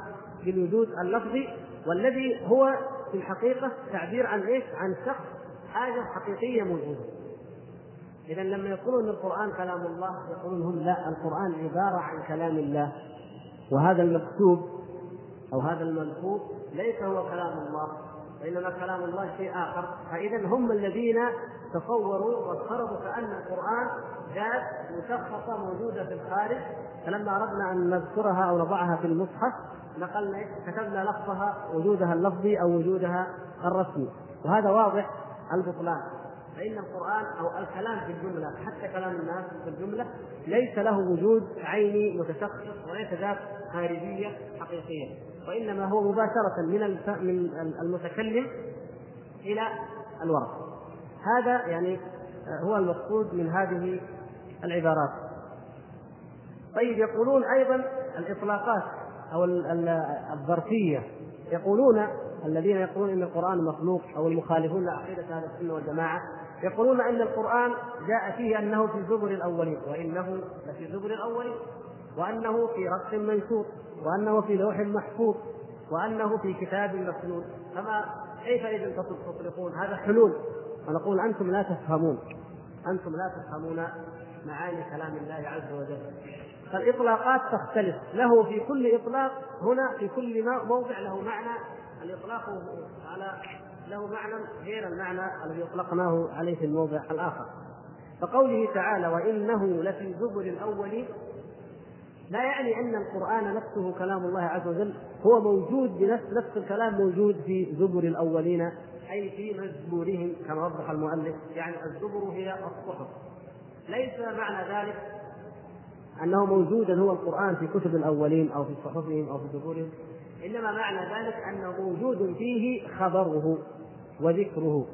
بالوجود اللفظي والذي هو في الحقيقة تعبير عن إيش؟ عن شخص حاجة حقيقية موجودة. اذا لما يقولون القرآن كلام الله يقولون هم لا القرآن عبارة عن كلام الله. وهذا المكتوب أو هذا الملفوظ ليس هو كلام الله وإنما كلام الله شيء آخر. فاذا هم الذين تصوروا وافترضوا كأن القرآن ذات مشخصة موجودة في الخارج. فلما أردنا أن نذكرها أو نضعها في المصحف نقلنا كتبنا لفظها وجودها اللفظي أو وجودها الرسمي. وهذا واضح البطلان. فإن القرآن أو الكلام في الجملة حتى كلام الناس في الجملة ليس له وجود عيني متشخص وليس ذات خارجية حقيقية. وإنما هو مباشرة من من المتكلم إلى الورق. هذا يعني هو المقصود من هذه العبارات. طيب يقولون أيضا الإطلاقات أو الظرفية. يقولون الذين يقولون إن القرآن مخلوق أو المخالفون لعقيدة أهل السنة والجماعة يقولون أن القرآن جاء فيه أنه في زبر الأولين وإنه لفي زبر الأولين وأنه في رق منشور وأنه في لوح محفوظ وأنه في كتاب مكنون فما كيف إذا تطلقون؟ هذا حلول. ونقول أنتم لا تفهمون. أنتم لا تفهمون معاني كلام الله عز وجل. فالإطلاقات تختلف. له في كل إطلاق هنا في كل موضع له معنى الإطلاق على له معنى غير المعنى الذي أطلقناه عليه في الموضع الآخر. فقوله تعالى وإنه لفي زبر الاولين لا يعني أن القرآن نفسه كلام الله عز وجل هو موجود بنفس نفس الكلام موجود في زبر الأولين أي في مزبورهم كما وضح المؤلف. يعني الزبر هي الصحف. ليس معنى ذلك أنه موجودا هو القرآن في كتب الأولين أو في صحفهم أو في زبورهم. إنما معنى ذلك انه موجود فيه خبره وذكره.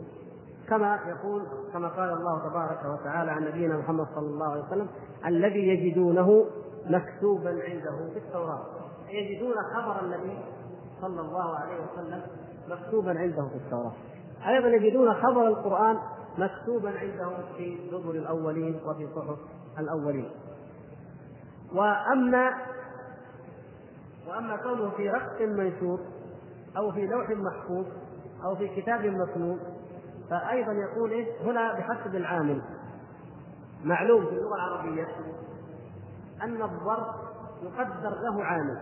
كما يقول كما قال الله تبارك وتعالى عن نبينا محمد صلى الله عليه وسلم الذي يجدونه مكتوبا عنده في التوراة. يجدون خبر النبي صلى الله عليه وسلم مكتوبا عنده في التوراة. أيضا يجدون خبر القرآن مكتوبا عندهم في زبر الأولين وفي صحف الأولين. وأما وأما كونه في رق منشور أو في لوح محفوظ أو في كتاب مكنون فايضا يقول إيه؟ هنا بحسب العامل. معلوم في اللغة العربية أن الظرف يقدر له عامل.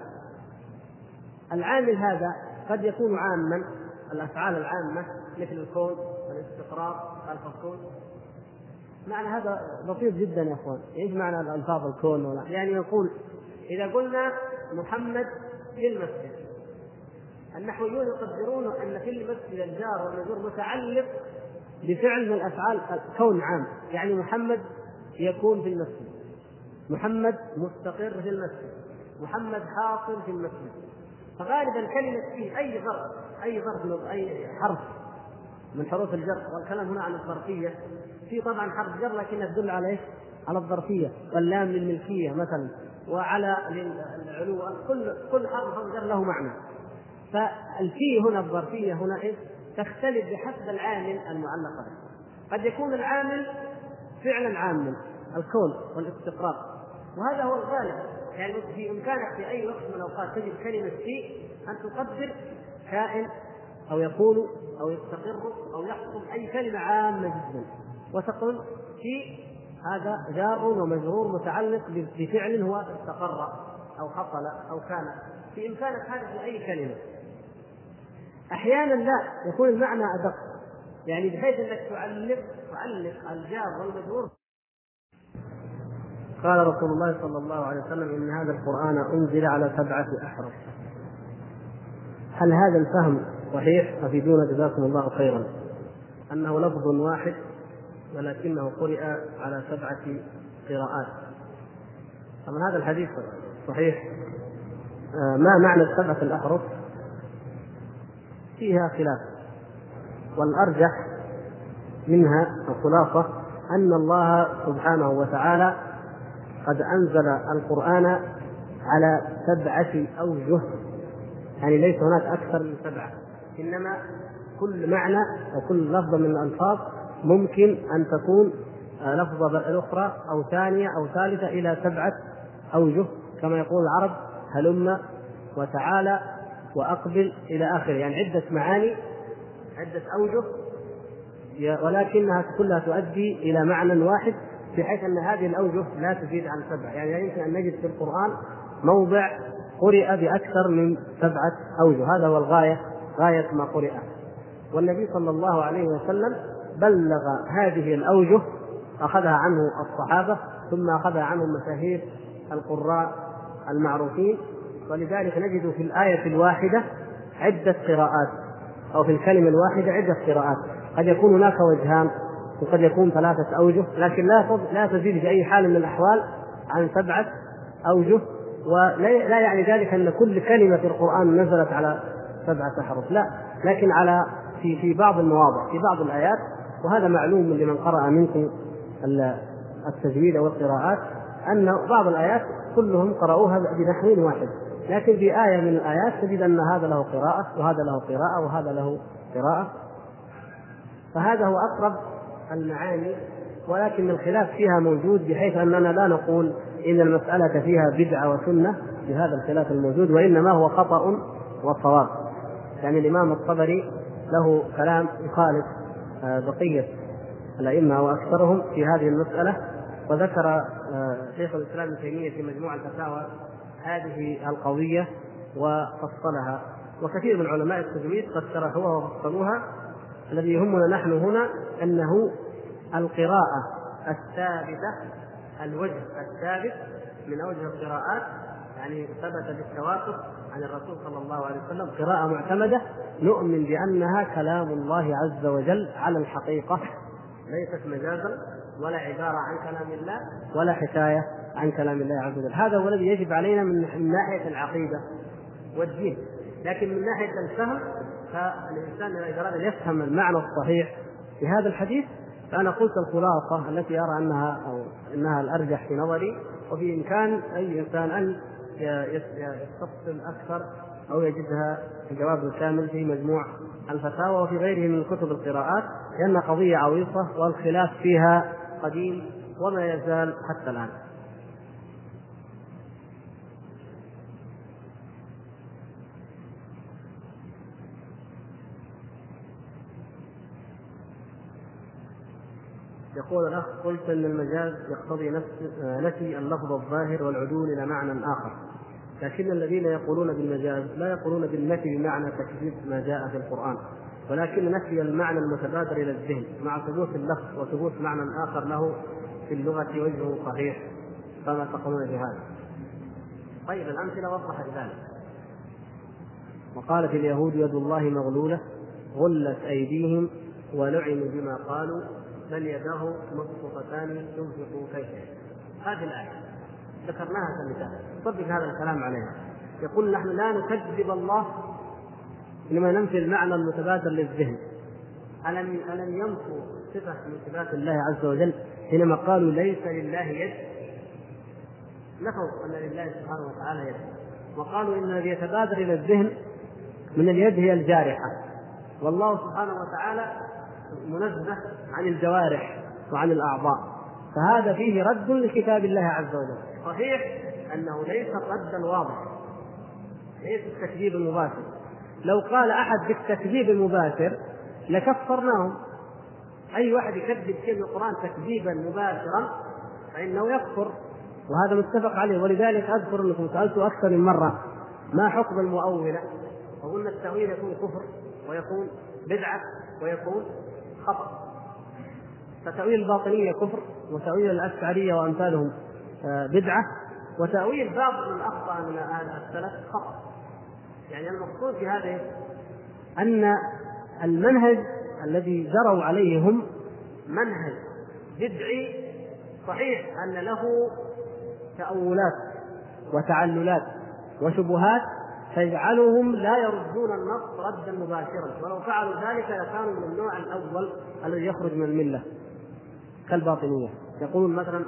العامل هذا قد يكون عاما الأفعال العامة مثل الكون والاستقرار الفصول معنى هذا بسيط جدا يا أخوان. إيش معنى الألفاظ الكون ولا؟ يعني يقول إذا قلنا محمد في المسجد النحويون يقدرون أن في المسجد الجار والمجرور متعلق بفعل من افعال كون عام. يعني محمد يكون في المسجد. محمد مستقر في المسجد. محمد حاصل في المسجد. فغالبا كلمة فيه أي ظرف أي ظرف أي حرف من حروف الجر والكلام هنا عن الظرفية. في طبعا حرف جر لكنها تدل على إيش؟ على الظرفية. واللام للملكية مثلا. وعلى العلو كل كل حرف جر له معنى. فالفي هنا الظرفية هنا إيش؟ تختلف بحسب العامل المعلق به. قد يكون العامل فعلا عاما الكون والاستقرار. وهذا هو الغالب. يعني في إمكانك في أي وقت من الأوقات تجد كلمة في أن تقدر كائن أو يكون أو يستقر أو يحصل أي كلمة عامة جدا. وتقول في هذا جار ومجرور متعلق بفعل هو استقر أو حصل أو كان في إمكانك هذا في أي كلمة. أحيانا لا يكون المعنى أدق. يعني بحيث أنك تعلق تعلق الجار والمجرور. قال رسول الله صلى الله عليه وسلم إن هذا القرآن أنزل على سبعة أحرف. هل هذا الفهم صحيح؟ افيدونا جزاكم الله خيرا. أنه لفظ واحد ولكنه قرئ على سبعة قراءات. طبعا هذا الحديث صحيح. آه، ما معنى السبعة الأحرف؟ فيها خلاف. والأرجح منها الخلاصة أن الله سبحانه وتعالى قد أنزل القرآن على سبعة أوجه. يعني ليس هناك أكثر من سبعة. إنما كل معنى أو كل لفظة من الألفاظ ممكن أن تكون لفظة أخرى أو ثانية أو ثالثة إلى سبعة أوجه كما يقول العرب هلم وتعالى وأقبل إلى آخره. يعني عدة معاني عدة أوجه ولكنها كلها تؤدي إلى معنى واحد بحيث أن هذه الأوجه لا تزيد عن سبع يعني لا يمكن أن نجد في القرآن موضع قرئ بأكثر من سبعة أوجه. هذا هو الغاية غاية ما قرئ. والنبي صلى الله عليه وسلم بلغ هذه الأوجه أخذها عنه الصحابة ثم أخذها عنهم مشاهير القراء المعروفين. ولذلك نجد في الآية الواحدة عدة قراءات أو في الكلمة الواحدة عدة قراءات. قد يكون هناك وجهان وقد يكون ثلاثة أوجه لكن لا لا تزيد في أي حال من الأحوال عن سبعة أوجه. ولا يعني ذلك أن كل كلمة في القرآن نزلت على سبعة أحرف لا. لكن على في في بعض المواضع في بعض الآيات وهذا معلوم لمن قرأ منكم التجويد أو القراءات أن بعض الآيات كلهم قرأوها بنحو واحد. لكن في آية من الآيات تجد أن هذا له قراءة وهذا له قراءة وهذا له قراءة. فهذا هو أقرب المعاني ولكن الخلاف فيها موجود بحيث أننا لا نقول إن المسألة فيها بدعة وسنة بهذا الخلاف الموجود وإنما هو خطأ وصواب. يعني الإمام الطبري له كلام يخالف بقية الأئمة وأكثرهم في هذه المسألة وذكر آه، شيخ الإسلام ابن تيمية في مجموع الفتاوى هذه القضية وفصلها. وكثير من علماء التجويد قد شرحوها وفصلوها. الذي يهمنا نحن هنا أنه القراءة الثابتة الوجه الثابت من أوجه القراءات يعني ثبت بالتواتر عن الرسول صلى الله عليه وسلم قراءة معتمدة نؤمن بأنها كلام الله عز وجل على الحقيقة. ليست مجازا ولا عبارة عن كلام الله ولا حكاية عن كلام الله عز وجل. هذا هو الذي يجب علينا من ناحية العقيدة والدين. لكن من ناحية الفهم فالإنسان إذا أراد أن يفهم المعنى الصحيح في هذا الحديث فأنا قلت الخلاصة التي أرى أنها أو أنها الأرجح في نظري وفي إمكان أي إنسان أن يستفصل أكثر أو يجدها الجواب الكامل في مجموع الفتاوى وفي غيره من كتب القراءات لأن قضية عويصة والخلاف فيها قديم وما يزال حتى الآن. يقول الأخ قلت إن المجاز يقتضي نفس نفي اللفظ الظاهر والعدول إلى معنى آخر. لكن الذين يقولون بالمجاز لا يقولون بالنفي بمعنى تكذيب ما جاء في القرآن. ولكن نفي المعنى المتبادر إلى الذهن مع ثبوت اللفظ وثبوت معنى آخر له في اللغة وجهه صحيح. فما تقولون بهذا؟ طيب الأمثلة وضحت ذلك. وقالت اليهود يد الله مغلولة غلت أيديهم ولعنوا بما قالوا. بل يداه مبسوطتان ينفق كيف هذه الآية. ذكرناها كمثال طبق هذا الكلام عليها. يقول نحن لا نكذب الله لما ننفي المعنى المتبادر للذهن. ألم ألم ينفوا صفة من صفات الله عز وجل حينما قالوا ليس لله يد نفوا أن لله سبحانه وتعالى يد. وقالوا إن الذي يتبادر إلى الذهن من اليد هي الجارحة. والله سبحانه وتعالى منزه عن الجوارح وعن الأعضاء. فهذا فيه رد لكتاب الله عز وجل. صحيح أنه ليس ردا واضحا ليس التكذيب المباشر. لو قال أحد بالتكذيب المباشر لكفرناهم. أي واحد يكذب كلمة القرآن تكذيبا مباشرا فإنه يكفر وهذا متفق عليه. ولذلك أذكر أنكم سألت أكثر من مرة ما حكم المؤولة؟ وقلنا التأويل يكون كفر ويكون بدعة ويكون خطأ. فتأويل الباطنية كفر وتأويل الأشعرية وأمثالهم آه، بدعة وتأويل بعض من أخطأ من السلف خطأ. يعني المقصود في هذا أن المنهج الذي جروا عليه هم منهج بدعي صحيح أن له تأولات وتعللات وشبهات تجعلهم لا يردون النص ردا مباشرا. ولو فعلوا ذلك لكانوا من النوع الأول الذي يخرج من الملة كالباطنية. يقولون مثلا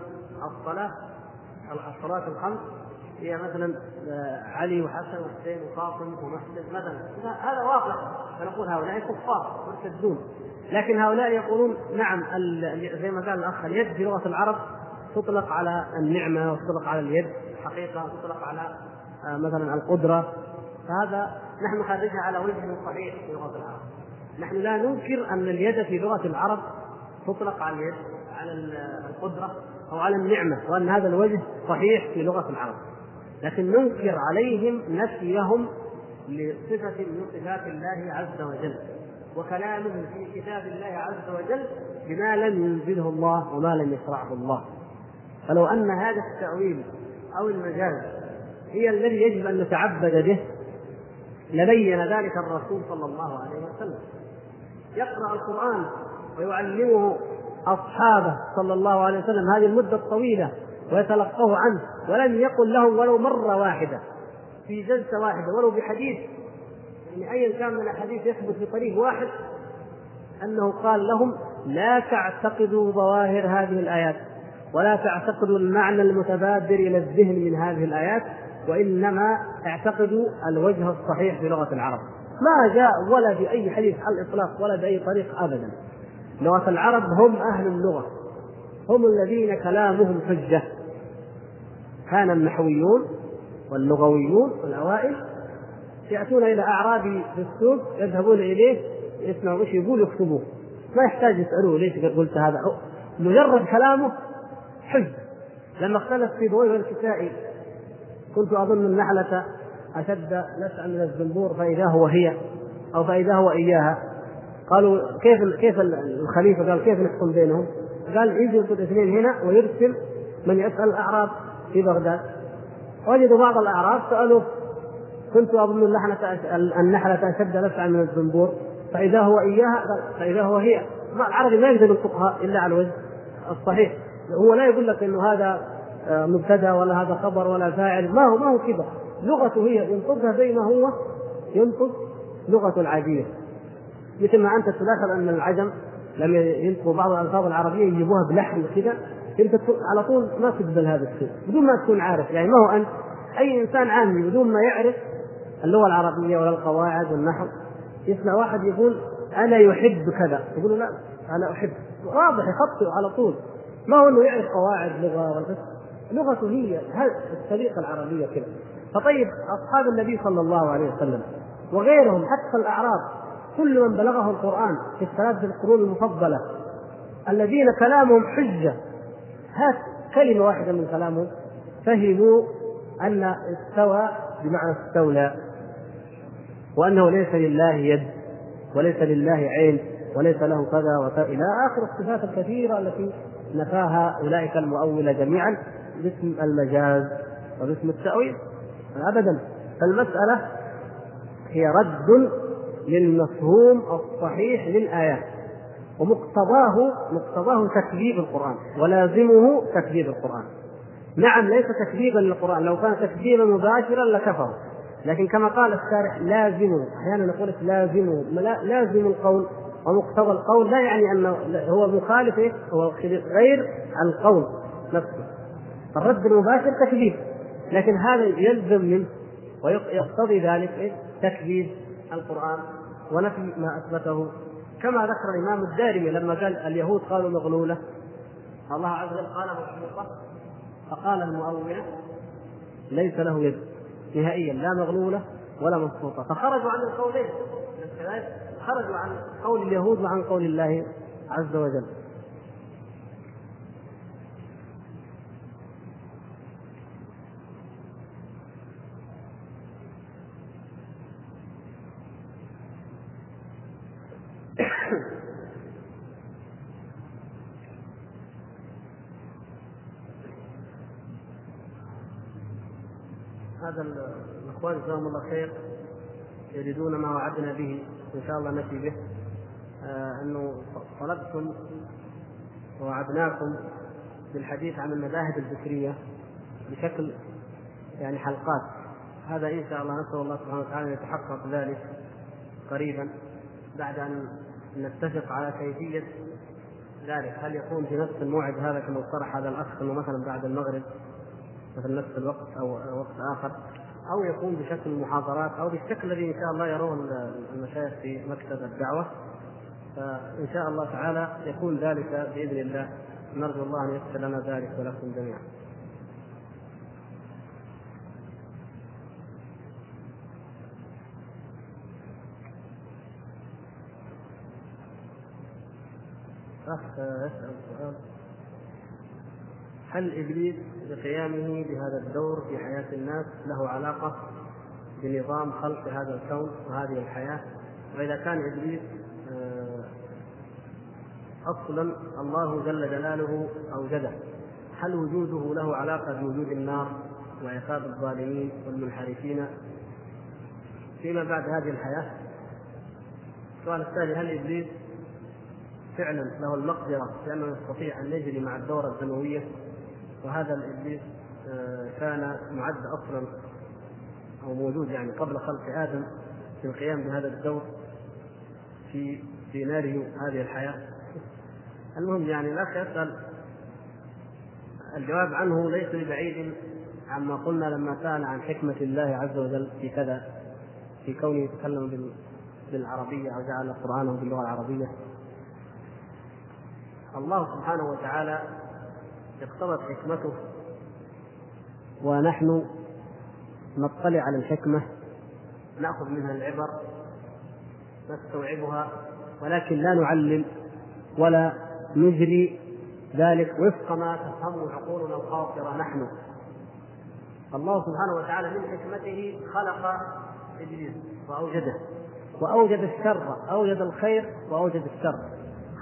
الصلاة الصلاة الخمس هي مثلا آه، علي وحسن وحسين وفاطم ومحسن مثلا. هذا واقع. فنقول هؤلاء كفار مرتدون. لكن هؤلاء يقولون نعم زي ما قال الأخ اليد في لغة العرب تطلق على النعمة وتطلق على اليد. حقيقة تطلق على آه، مثلا القدرة. فهذا نحن نخرجها على وجه صحيح في لغة العرب. نحن لا ننكر أن اليد في لغة العرب تطلق على اليد على القدرة أو على النعمة وأن هذا الوجه صحيح في لغة العرب. لكن ننكر عليهم نفيهم لصفة من صفات الله عز وجل وكلامهم في كتاب الله عز وجل بما لم ينزله الله وما لم يشرعه الله. فلو أن هذا التأويل أو المجاز هي الذي يجب أن نتعبد به لبين ذلك الرسول صلى الله عليه وسلم. يقرأ القرآن ويعلمه أصحابه صلى الله عليه وسلم. هذه المدة الطويلة ويتلقوه عنه ولم يقل لهم ولو مرة واحدة في جلسة واحدة ولو بحديث. يعني ايا كان من الأحاديث يثبت في طريق واحد أنه قال لهم لا تعتقدوا ظواهر هذه الآيات ولا تعتقدوا المعنى المتبادر إلى الذهن من هذه الآيات وإنما اعتقدوا الوجه الصحيح في لغة العرب. ما جاء ولا في اي حديث على الإطلاق ولا بأي طريق ابدا. لغة العرب هم أهل اللغة. هم الذين كلامهم حجة. كان النحويون واللغويون والأوائل يأتون إلى اعرابي في السوق يذهبون إليه يسمعوا إيش يقول يكتبوه. ما يحتاج يسألوه ليش قلت هذا. مجرد كلامه حج. لما اختلف في بويه الكسائي كنت أظن النحلة أشد نسعا من الزنبور فإذا هو هي أو فإذا هو إياها. قالوا كيف كيف الخليفة قال كيف نحكم بينهم؟ قال يجلس الاثنين هنا ويرسل من يسأل الأعراب في بغداد. وجدوا بعض الأعراب سألوه كنت أظن النحلة النحلة أشد نسعا من الزنبور. فإذا هو إياها؟ فإذا هو هي. العربي ما يقدر ينطقها إلا على الوجه الصحيح. هو لا يقول لك إنه هذا مبتدأ ولا هذا خبر ولا فاعل. ما هو ما هو كذا لغته هي ينطقها زي ما هو ينطق لغة العادية مثل ما أنت تلاحظ أن العجم لما ينطقوا بعض الألفاظ العربية يجيبوها بلحن وكذا. أنت على طول ما تقبل هذا الشيء بدون ما تكون عارف. يعني ما هو أنت أي إنسان عامي بدون ما يعرف اللغة العربية ولا القواعد والنحو يسمع واحد يقول أنا يحب كذا. يقول لا أنا أحب. واضح يخطئ على طول. ما هو إنه يعرف قواعد لغة ولا لغته هي الطريقة العربية كذا فطيب أصحاب النبي صلى الله عليه وسلم وغيرهم حتى الأعراب كل من بلغه القرآن في الثلاث القرون المفضلة الذين كلامهم حجة. هات كلمة واحدة من كلامهم. فهموا أن استوى بمعنى استولى وأنه ليس لله يد وليس لله عين وليس له كذا وكذا. إلى آخر الصفات الكثيرة التي نفاها أولئك المؤولة جميعا. باسم المجاز وباسم التأويل. أبدا. فالمسألة هي رد للمفهوم الصحيح للآيات ومقتضاه مقتضاه تكذيب القرآن ولازمه تكذيب القرآن. نعم ليس تكذيبا للقرآن. لو كان تكذيبا مباشرا لكفروا لكن كما قال الشارح لازمه أحيانا نقول لازمه لازم. القول. ومقتضى القول لا يعني أنه هو مخالف إيه؟ هو غير القول نفسه. الرد المباشر تكذيب. لكن هذا يلزم منه ويقتضي ذلك إيه؟ تكذيب القرآن ونفي ما أثبته. كما ذكر الإمام الدارمي لما قال اليهود قالوا مغلولة. الله عز وجل قال مخلوقة فقال المؤول ليس له يد. نهائيا. لا مغلولة ولا مبسوطة فخرجوا عن القولين خرجوا عن قول اليهود وعن قول الله عز وجل هذا الاخوان جزاهم الله خير يريدون ما وعدنا به إن شاء الله نفي به. آه أنه طلبتم ووعدناكم بالحديث عن المذاهب الفكرية بشكل يعني حلقات. هذا إن شاء الله نسأل الله سبحانه وتعالى أن يتحقق ذلك قريبا بعد أن نتفق على كيفية ذلك. هل يكون في نفس الموعد هذا كما اقترح هذا الأخ انه مثلا بعد المغرب مثل نفس الوقت أو وقت آخر؟ أو يكون بشكل محاضرات أو بالشكل الذي إن شاء الله يراه المشايخ في مكتب الدعوة. فإن شاء الله تعالى يكون ذلك بإذن الله. نرجو الله أن ييسر لنا ذلك ولكم جميعا. أخ يسأل سؤال. هل ابليس بقيامه بهذا الدور في حياة الناس له علاقة بنظام خلق هذا الكون وهذه الحياة. وإذا كان إبليس أصلا الله جل جلاله أوجده هل وجوده له علاقة بوجود النار وعقاب الظالمين والمنحرفين فيما بعد هذه الحياة؟ السؤال الثاني هل إبليس فعلا له المقدرة في انه يستطيع أن يجري مع الدورة الدموية؟ وهذا الإبليس كان معد أصلا أو موجود يعني قبل خلق آدم في القيام بهذا الدور في سيناريو هذه الحياة. المهم يعني الأخ يسأل الجواب عنه ليس ببعيد عما قلنا لما سأل عن حكمة الله عز وجل في كذا في كونه يتكلم بالعربية أو جعل قرآنه باللغة العربية. الله سبحانه وتعالى اقتضت حكمته. ونحن نطلع على الحكمة. نأخذ منها العبر. نستوعبها. ولكن لا نعلم ولا نجري ذلك وفق ما تفهمه عقولنا القاصرة نحن. الله سبحانه وتعالى من حكمته خلق إبليس وأوجده. وأوجد الشر أوجد الخير وأوجد الشر.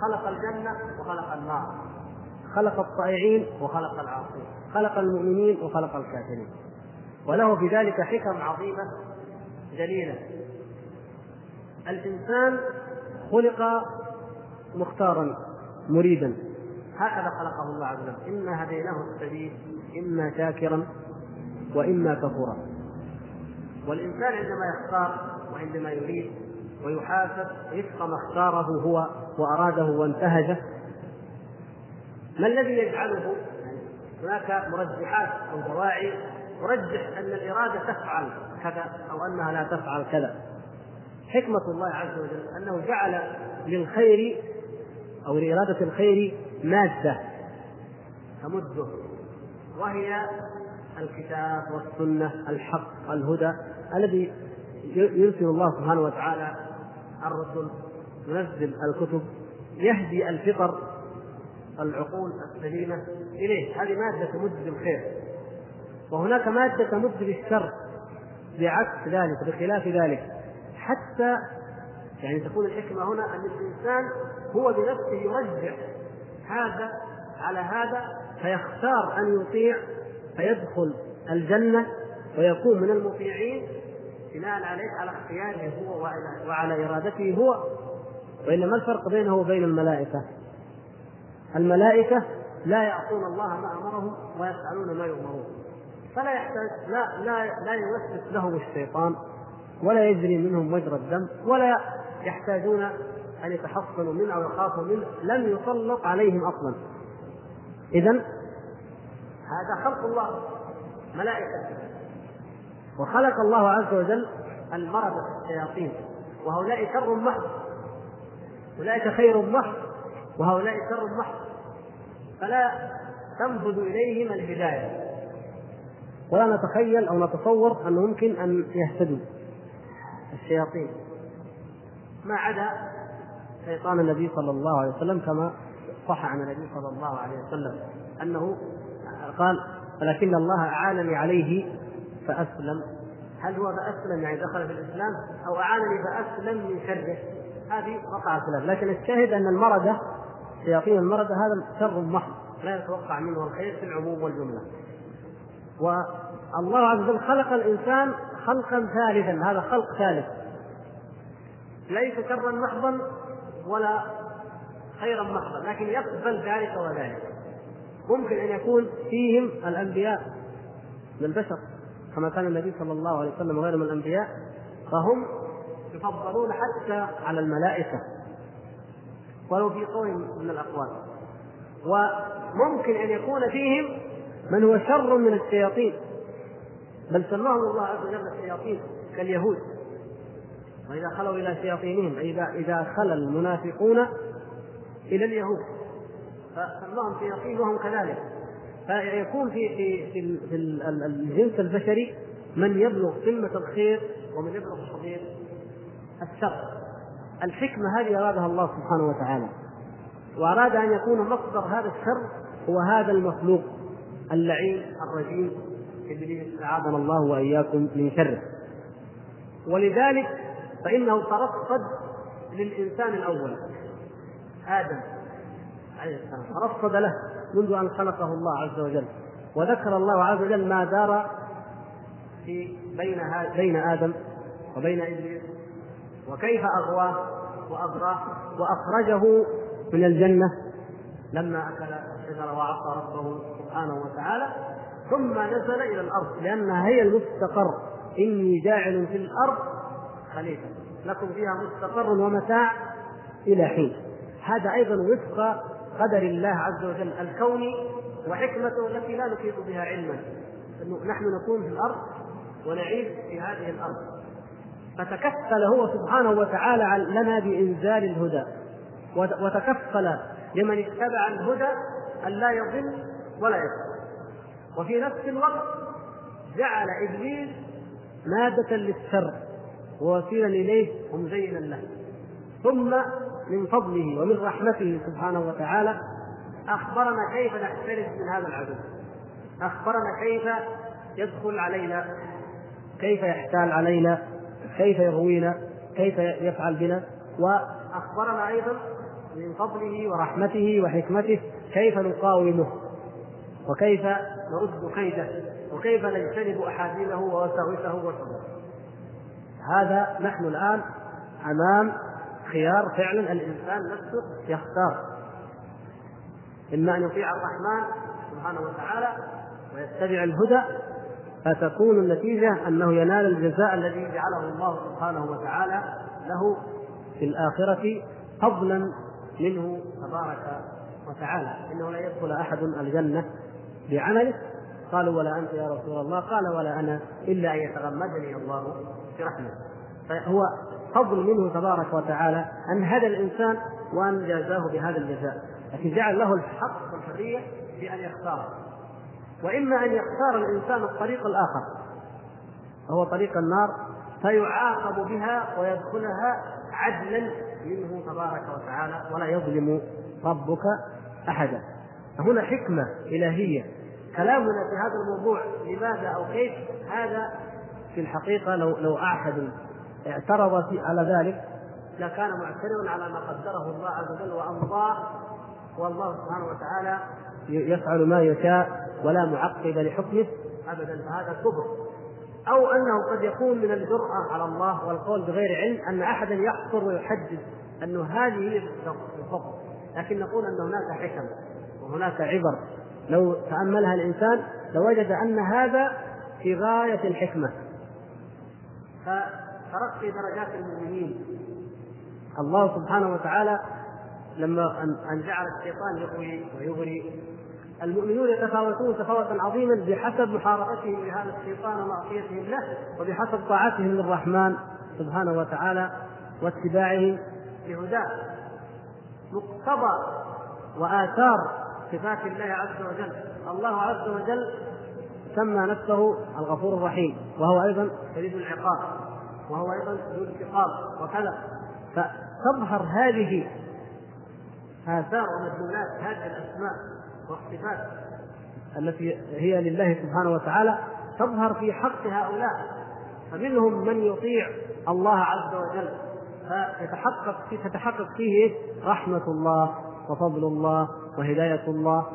خلق الجنة وخلق النار. خلق الطائعين وخلق العاصين خلق المؤمنين وخلق الكافرين. وله في ذلك حكم عظيمة جليلة. الإنسان خلق مختارا مريدا. هكذا خلقه الله عز وجل. إنا هديناه السبيل إما شاكرا وإما كفورا. والإنسان عندما يختار وعندما يريد ويحاسب وفق ما اختاره هو وأراده وانتهجه ما الذي يجعله هناك مرجحات أو دواعي ترجح أن الإرادة تفعل كذا أو أنها لا تفعل كذا؟ حكمة الله عز وجل أنه جعل للخير أو لإرادة الخير مادة تمده وهي الكتاب والسنة الحق الهدى الذي يرسل الله سبحانه وتعالى الرسل ينزل الكتب يهدي الفطر العقول السليمة إليه. هذه مادة تمد بالخير. وهناك مادة تمد بالشر بعكس ذلك بخلاف ذلك. حتى يعني تكون الحكمة هنا أن الإنسان هو بنفسه يرجع هذا على هذا فيختار أن يطيع فيدخل الجنة ويكون من المطيعين. بناء عليه على اختياره هو وعلى إرادته هو. والا ما الفرق بينه وبين الملائكة؟ الملائكة لا يعصون الله ما أمرهم ويفعلون ما يؤمرون. فلا يحتاج لا لا لا يوسوس لهم الشيطان ولا يجري منهم مجرى الدم ولا يحتاجون أن يتحصنوا منه أو يخافوا منه لم يسلط عليهم أصلا. اذا هذا خلق الله ملائكة. وخلق الله عز وجل المرض الشياطين وهؤلاء شر محض. أولئك خير محض. وهؤلاء شر محض. فلا تنفذ إليهم الهداية. ولا نتخيل أو نتصور أنه ممكن أن يهتدوا الشياطين. ما عدا شيطان النبي صلى الله عليه وسلم كما صح عن النبي صلى الله عليه وسلم أنه قال ولكن الله أعانني عليه فأسلم. هل هو فأسلم يعني دخل في الإسلام؟ أو أعانني فأسلم من شره؟ هذه وقع خلاف لكن الشاهد أن المردة شياطين المردة هذا شر محض لا يتوقع منه الخير في العموم والجملة. والله عز وجل خلق الإنسان خلقا ثالثا هذا خلق ثالث. ليس شرا محضا ولا خيرا محضا لكن يقبل ذلك وذلك. ممكن أن يكون فيهم الأنبياء من البشر كما كان النبي صلى الله عليه وسلم وغيره من الأنبياء فهم يفضلون حتى على الملائكة. ولو في قول من الأقوال. وممكن أن يكون فيهم من هو شر من الشياطين. بل سماهم الله عز وجل الشياطين كاليهود. وإذا خلوا إلى شياطينهم اذا إذا خلا المنافقون إلى اليهود. فسماهم شياطين وهم كذلك. فيكون في في في, في الجنس البشري من يبلغ قمة الخير ومن يبلغ صغير الشر. الحكمة هذه أرادها الله سبحانه وتعالى. وأراد أن يكون مصدر هذا الشر هو هذا المخلوق اللعين الرجيم إبليس أعاذنا الله وإياكم من شره. ولذلك فإنه ترصد للإنسان الأول آدم عليه السلام. ترصد له منذ أن خلقه الله عز وجل. وذكر الله عز وجل ما دار في بين بين آدم وبين إبليس وكيف أغواه وأغراه وأخرجه من الجنة؟ لما أكل الشجرة وعصى ربه سبحانه وتعالى ثم نزل إلى الأرض لأنها هي المستقر. إني جاعل في الأرض خليفة. لكم فيها مستقر ومتاع إلى حين. هذا أيضا وفق قدر الله عز وجل الكوني وحكمته التي لا نحيط بها علما. نحن نكون في الأرض ونعيش في هذه الأرض. فتكفل هو سبحانه وتعالى لنا بإنزال الهدى. وتكفل لمن اتبع الهدى أن لا يضل ولا يضل وفي نفس الوقت جعل إبليس مادة للشر ووسيلا إليه ومزينا له. ثم من فضله ومن رحمته سبحانه وتعالى أخبرنا كيف نحترز من هذا العدو. أخبرنا كيف يدخل علينا كيف يحتال علينا. كيف يغوينا كيف يفعل بنا وأخبرنا أيضا من فضله ورحمته وحكمته كيف نقاومه وكيف نرد كيده وكيف نجتنب أحاديثه ووساوسه وشره هذا نحن الآن أمام خيار فعلا الإنسان نفسه يختار. إما أن يطيع الرحمن سبحانه وتعالى ويتبع الهدى فتكون النتيجة أنه ينال الجزاء الذي جعله الله سبحانه وتعالى له في الآخرة فضلا منه تبارك وتعالى. إنه لا يدخل أحد الجنة بعمله. قالوا ولا أنت يا رسول الله. قال ولا أنا إلا أن يتغمدني الله برحمته. فهو فضل منه تبارك وتعالى أن هدى الإنسان وأن جازاه بهذا الجزاء. لكن جعل له الحق والحرية في ان يختار وإما أن يختار الإنسان الطريق الآخر وهو طريق النار فيعاقب بها ويدخلها عدلا منه تبارك وتعالى ولا يظلم ربك أحدا. فهنا حكمة إلهية. كلامنا في هذا الموضوع لماذا أو كيف؟ هذا في الحقيقة لو لو أحد اعترض على ذلك لكان معترضا على ما قدره الله عز وجل وأمضاه والله سبحانه وتعالى يفعل ما يشاء ولا معقب لحكمه ابدا فهذا كفر. أو أنه قد يكون من الجرأة على الله والقول بغير علم أن احدا يحصر ويحدد أنه هذه هي الفضل لكن نقول أن هناك حكم وهناك عبر. لو تأملها الإنسان لوجد أن هذا في غاية الحكمة. فترقي درجات المؤمنين. الله سبحانه وتعالى لما أن جعل الشيطان يغوي ويغري المؤمنون يتفاوتون تفاوتا عظيما بحسب محاربتهم لهذا الشيطان ومعصيتهم له وبحسب طاعتهم للرحمن سبحانه وتعالى واتباعهم لهداه مقتضى وآثار صفات الله عز وجل. الله عز وجل سمى نفسه الغفور الرحيم وهو أيضا شديد العقاب وهو أيضا ذو الانتقام وكذا. فتظهر هذه آثار ومدلولات هذه الأسماء والصفات التي هي لله سبحانه وتعالى تظهر في حق هؤلاء. فمنهم من يطيع الله عز وجل فيتحقق في تتحقق فيه رحمة الله وفضل الله وهداية الله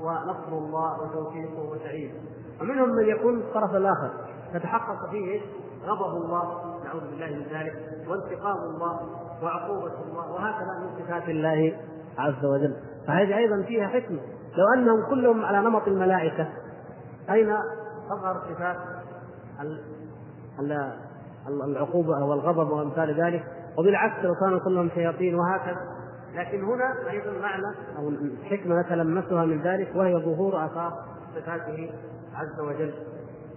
ونصر الله وتوفيقه وتعيينه ومنهم من يكون الطرف الآخر تتحقق فيه غضب الله نعوذ بالله من ذلك وانتقام الله وعقوبة الله وهكذا من صفات الله عز وجل. فهذه أيضا فيها حكمة. لو أنهم كلهم على نمط الملائكة أين تظهر صفات العقوبة والغضب وأمثال ذلك؟ وبالعكس لو كانوا كلهم شياطين وهكذا. لكن هنا أيضا معنى أو الحكمة نتلمسها من ذلك وهي ظهور آثار صفاته عز وجل.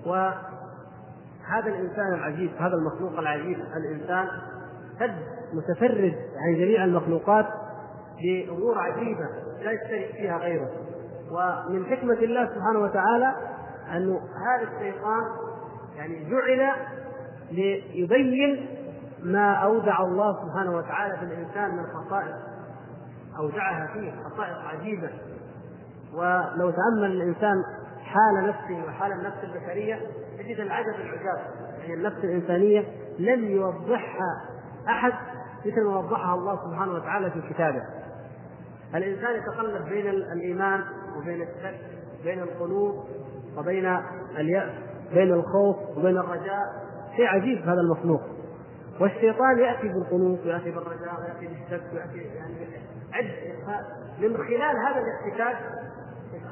وهذا الإنسان العجيب هذا المخلوق العجيب الإنسان قد متفرد عن جميع المخلوقات بأمور عجيبة لا يشترك فيها غيره. ومن حكمة الله سبحانه وتعالى انه هذا الشيطان يعني جعل ليبين ما أودع الله سبحانه وتعالى في الإنسان من خصائص أودعها فيه خصائص عجيبة. ولو تأمل الإنسان حال نفسه وحال النفس البشرية يجد العجب العجاب. يعني النفس الإنسانية لم يوضحها أحد مثل ما وضحها الله سبحانه وتعالى في كتابه. الإنسان يتقلب بين الإيمان وبين الشك بين القلوب وبين اليأس بين الخوف وبين الرجاء. شيء عجيب هذا المخلوق. والشيطان يأتي بالقنوط وياتي بالرجاء وياتي بالشك وياتي يعني من خلال هذا الاحتكاك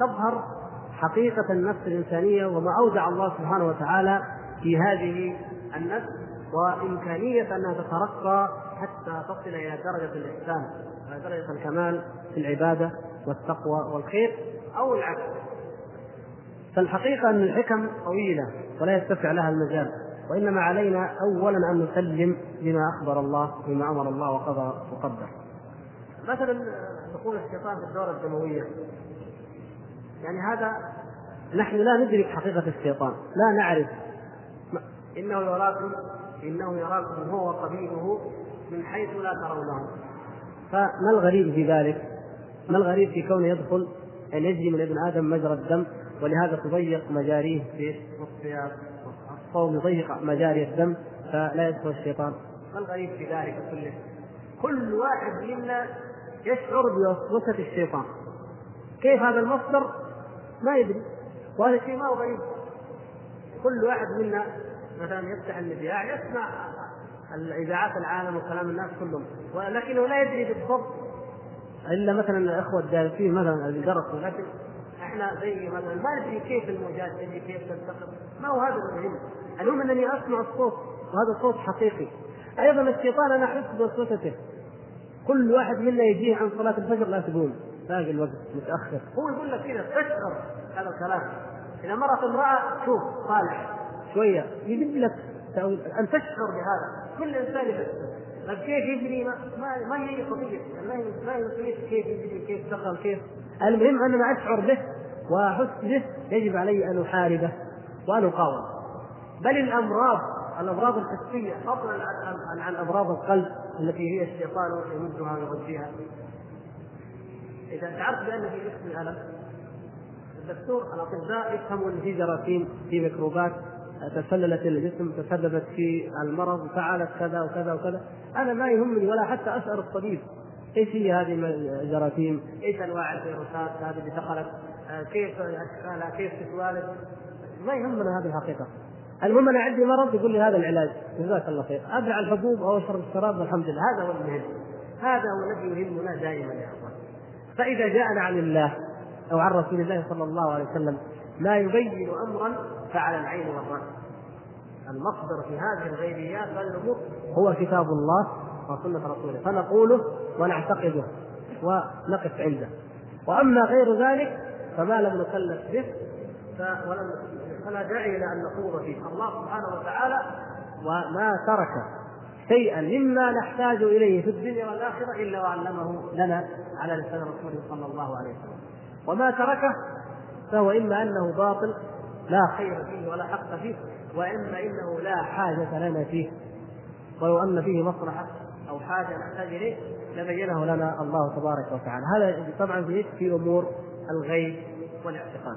تظهر حقيقة النفس الإنسانية وما أودع الله سبحانه وتعالى في هذه النفس وإمكانية أنها تترقى حتى تصل إلى درجة الإحسان إلى درجة الكمال في العبادة والتقوى والخير. أو العكس فالحقيقة أن الحكم طويلة ولا يتسع لها المجال وإنما علينا أولا أن نسلم بما أخبر الله بما أمر الله وقضى وقدر. مثلا دخول الشيطان في الدورة الدموية. يعني هذا نحن لا ندرك حقيقة الشيطان لا نعرف. إنه يراكم إنه يراكم هو وقبيله من حيث لا ترونهم فما الغريب في ذلك؟ ما الغريب في كونه يدخل أن يجري من ابن آدم مجرى الدم ولهذا تضيق مجاريه في الصيام الصوم يضيق مجاري الدم فلا يدخل الشيطان. ما الغريب في ذلك كله؟ كل واحد منا يشعر بوسوسة الشيطان. كيف هذا المصدر؟ ما يدري. وهذا الشيء ما هو غريب. كل واحد منا مثلا يفتح المذياع يسمع الإذاعات العالم وكلام الناس كلهم ولكنه لا يدري بالضبط إلا مثلا الإخوة الدارسين مثلا اللي درسوا. لكن إحنا زي مثلا ما ندري كيف الموجات تجي كيف تنتقل ما هو هذا المهم. المهم إنني أسمع الصوت وهذا الصوت حقيقي. أيضا الشيطان أنا أحس بوسوسته. كل واحد منا يجيه عن صلاة الفجر لا تقول باقي الوقت متأخر. هو يقول لك كذا تشعر هذا الكلام. إذا مرت امرأة شوف صالح. شوية. يجيب لك أن تشعر بهذا. كل إنسان يحس. طيب كيف يجري ما ما, ما هي قضية. ما هي ما مسؤوليه كيف يجري كيف دخل كيف؟ المهم اننا أشعر به وأحس به يجب علي أن أحاربه وأن اقاوم بل الأمراض الأمراض الحسية فضلا عن عن أمراض القلب التي هي الشيطان يمدها ويغذيها. إذا شعرت بأن في جسمي الم الدكتور الأطباء يفهموا ان في جراثيم في ميكروبات. تسللت الجسم تسببت في المرض فعلت كذا وكذا وكذا أنا ما يهمني ولا حتى اسال الطبيب إيش هي هذه الجراثيم؟ إيش أنواع الفيروسات هذه اللي دخلت؟ آه، كيف أشكالها؟ كيف تتوالد؟ ما يهمنا هذه الحقيقة. المهم أنا عندي مرض يقول لي هذا العلاج جزاك الله خير ابلع الحبوب أو اشرب الشراب والحمد لله هذا هو المهم هذا هو الذي يهمنا دائما يا أخوان فإذا جاءنا عن الله أو عن رسول الله صلى الله عليه وسلم ما يبين امرا فعلى العين والرأس. المصدر في هذه الغيبيات والامور هو كتاب الله وسنة رسوله. فنقوله ونعتقده ونقف عنده. وأما غير ذلك فما لم نكلف به فلا داعي إلى أن نخوض فيه. الله سبحانه وتعالى وما ترك شيئا مما نحتاج إليه في الدنيا والآخرة إلا وعلمه لنا على لسان رسوله صلى الله عليه وسلم. وما تركه فهو إما أنه باطل لا خير فيه ولا حق فيه وإما إنه لا حاجة لنا فيه. ولو أن فيه مصلحة أو حاجة نحتاج إليه لبينه لنا الله تبارك وتعالى. هذا طبعا في أمور الغيب والاعتقاد.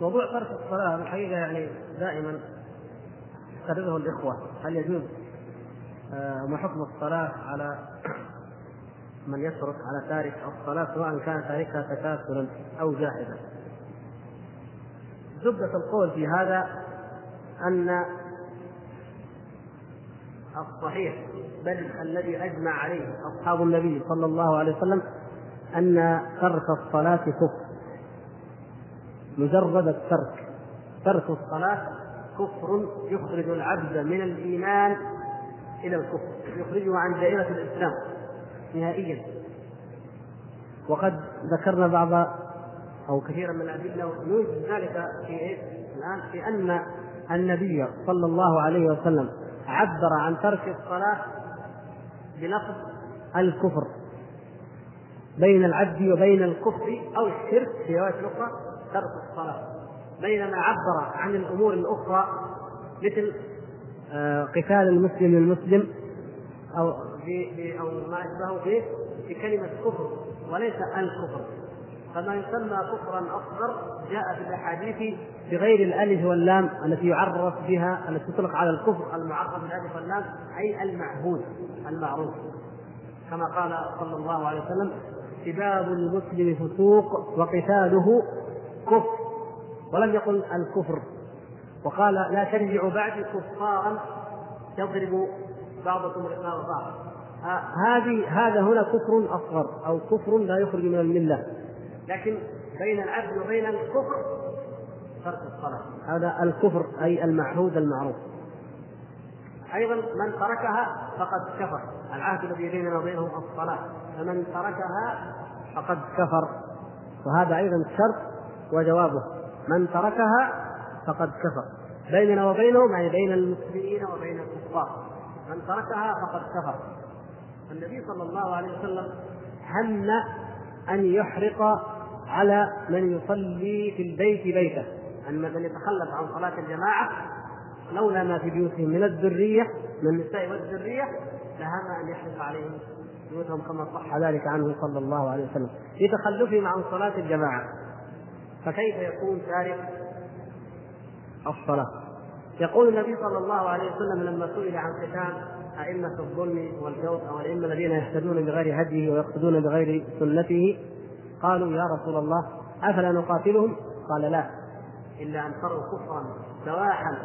موضوع ترك الصلاة الحقيقة يعني دائما يكرره الإخوة. هل يجوز؟ ما حكم الصلاة على من يترك على تارك الصلاة سواء كان تاركها تكاسلا أو جاحدا زبدة القول في هذا أن الصحيح بل الذي أجمع عليه أصحاب النبي صلى الله عليه وسلم أن ترك الصلاة كفر. مجرد الترك. ترك الصلاة كفر يخرج العبد من الإيمان إلى الكفر يخرجه عن دائرة الإسلام نهائيا وقد ذكرنا بعض أو كثيرا من الأدلة ويوجد ذلك في إيه؟ الآن في أن النبي صلى الله عليه وسلم عبر عن ترك الصلاة بلفظ الكفر بين العبد وبين الكفر أو الشرك في رواية أخرى ترك الصلاة بينما عبر عن الأمور الأخرى مثل قتال المسلم المسلم أو في أو ما أشبهه به في كلمة كفر وليس الكفر. فما يسمى كفرا أصغر جاء في الأحاديث بغير الألف واللام التي يعرف بها التي تطلق على الكفر المعرف بالألف واللام أي المعبود المعروف. كما قال صلى الله عليه وسلم سباب المسلم فسوق وقتاله كفر. ولم يقل الكفر. وقال لا ترجعوا بعد كفارا يضرب بعضكم رقاب بعض هذه هذا هنا كفر أصغر أو كفر لا يخرج من الملة. لكن بين العبد وبين الكفر ترك الصلاة. هذا الكفر أي المعهود المعروف. أيضا من تركها فقد كفر. العهد الذي بيننا وبينهم الصلاة. فمن تركها فقد كفر. وهذا أيضا شرط وجوابه. من تركها فقد كفر. بيننا وبينهم يعني بين المسلمين وبين الكفار. من تركها فقد كفر. النبي صلى الله عليه وسلم هم أن يحرق على من يصلي في البيت بيته. أن من يتخلف عن صلاة الجماعة لولا ما في بيوتهم من الذرية من النساء والذرية لهم أن يحرق عليهم بيوتهم كما صح ذلك عنه صلى الله عليه وسلم. في تخلفهم عن صلاة الجماعة فكيف يكون تارك الصلاة. يقول النبي صلى الله عليه وسلم لما سئل عن قتال أئمة الظلم والجور أو الأئمة الذين يهتدون بغير هديه ويقصدون بغير سنته قالوا يا رسول الله أفلا نقاتلهم؟ قال لا إلا أن تروا كفرا سواحا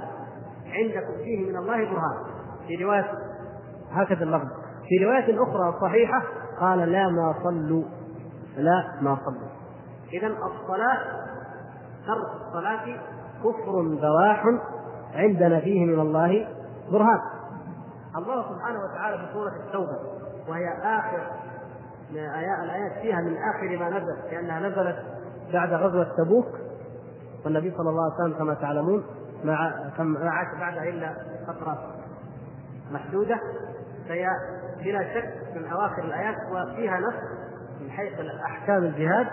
عندكم فيه من الله برهان. في رواية هكذا اللفظ. في رواية أخرى صحيحة قال لا ما صلوا. لا ما صلوا. إذا الصلاة ترك الصلاة كفر بواح عندنا فيه من الله برهان. الله سبحانه وتعالى في سورة التوبة وهي آخر الآيات فيها من آخر ما نزل لأنها نزلت بعد غزوة تبوك والنبي صلى الله عليه وسلم كما تعلمون ما ما عاش بعدها إلا فترة محدودة. فهي بلا شك من أواخر الآيات وفيها نص من حيث أحكام الجهاد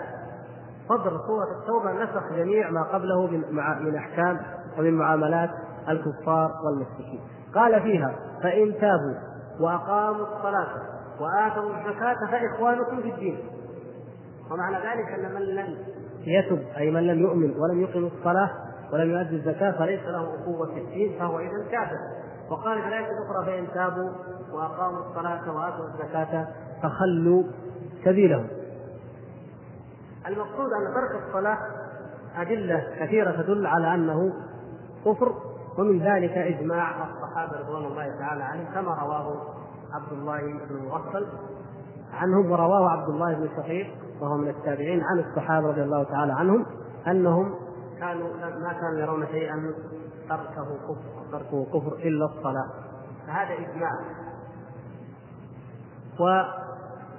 صدر سورة التوبة نسخ جميع ما قبله من أحكام ومن معاملات الكفار والمشركين. قال فيها فإن تابوا وأقاموا الصلاة وآتوا الزكاة فإخوانكم في الدين. ومعنى ذلك أن من لم يتب أي من لم يؤمن ولم يقم الصلاة ولم يؤدي الزكاة فليس له أخوة في الدين فهو إذا كافر. وقال في الآية الأخرى فإن تابوا وأقاموا الصلاة وآتوا الزكاة فخلوا سبيلهم. المقصود أن ترك الصلاة أدلة كثيرة تدل على أنه كفر ومن ذلك إجماع الصحابة رضوان الله تعالى عليهم كما رواه عبد الله بن المغفل عنهم ورواه عبد الله بن شقيق وهو من التابعين عن الصحابة رضي الله تعالى عنهم أنهم كانوا ما كانوا يرون شيئا تركه كفر تركه كفر إلا الصلاة. فهذا إجماع.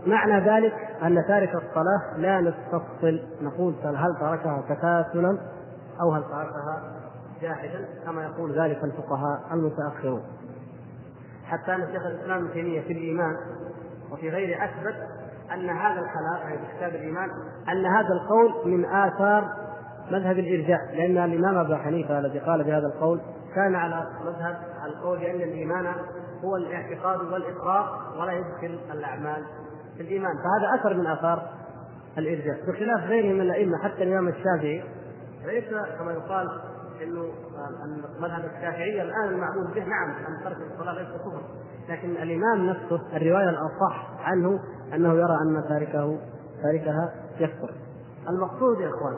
ومعنى ذلك أن تارك الصلاة لا نستفصل نقول هل تركها تكاسلا أو هل تركها جاحدا كما يقول ذلك الفقهاء المتأخرون. حتى أن شيخ الإسلام ابن تيمية في الإيمان وفي غيره أثبت أن هذا الكلام يعني في كتاب الإيمان أن هذا القول من آثار مذهب الإرجاء لأن الإمام أبو حنيفة الذي قال بهذا القول كان على مذهب القول بأن الإيمان هو الاعتقاد والإقرار ولا يدخل الأعمال في الإيمان فهذا أثر من آثار الإرجاء بخلاف غيره من الأئمة حتى الإمام الشافعي. ليس كما يقال إنه مذهب الشافعيه الآن المعمول به نعم ان ترك الصلاة ليس كفر لكن الإمام نفسه الرواية الأصح عنه أنه يرى أن تاركه تاركها يكفر. المقصود يا إخوان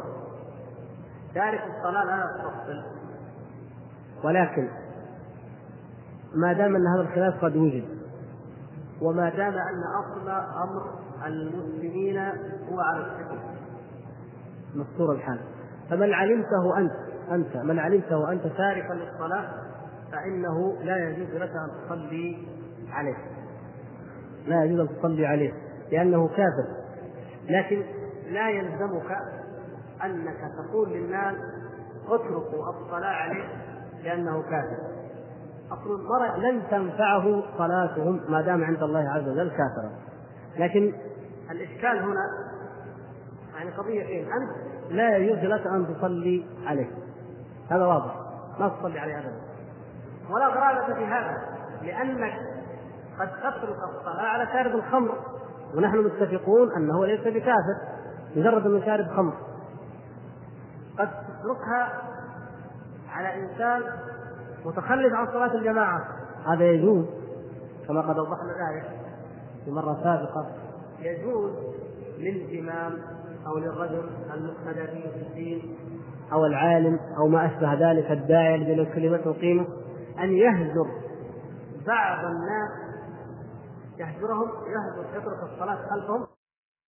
تارك الصلاة لا تفصل ولكن ما دام أن هذا الخلاف قد وجد وما دام أن أصل أمر المسلمين هو على الحكم. مستور الحال. فمن علمته أنت أنت من علمته أنت تاركا للصلاة فإنه لا يجوز لك أن تصلي عليه. لا يجوز أن تصلي عليه لأنه كافر. لكن لا يلزمك أنك تقول للناس اتركوا الصلاة عليه لأنه كافر. أصل المرء لن تنفعه صلاتهم ما دام عند الله عز وجل كافرا. لكن الإشكال هنا يعني قضيتين أنت لا يجوز لك أن تصلي عليه. هذا واضح. ما تصلي عليه ابدا. ولا غرابه في هذا لأنك قد تترك الصلاة على شارب الخمر. ونحن متفقون أنه ليس بكافر. مجرد أنه شارب خمر. قد تتركها على إنسان متخلف عن صلاة الجماعة. هذا يجوز كما قد وضحنا ذلك في مرة سابقة. يجوز للإمام أو للرجل المقتدى به في الدين أو العالم أو ما أشبه ذلك الداعي الذي له كلمته قيمه أن يهجر بعض الناس يهجرهم يهجر يترك الصلاة خلفهم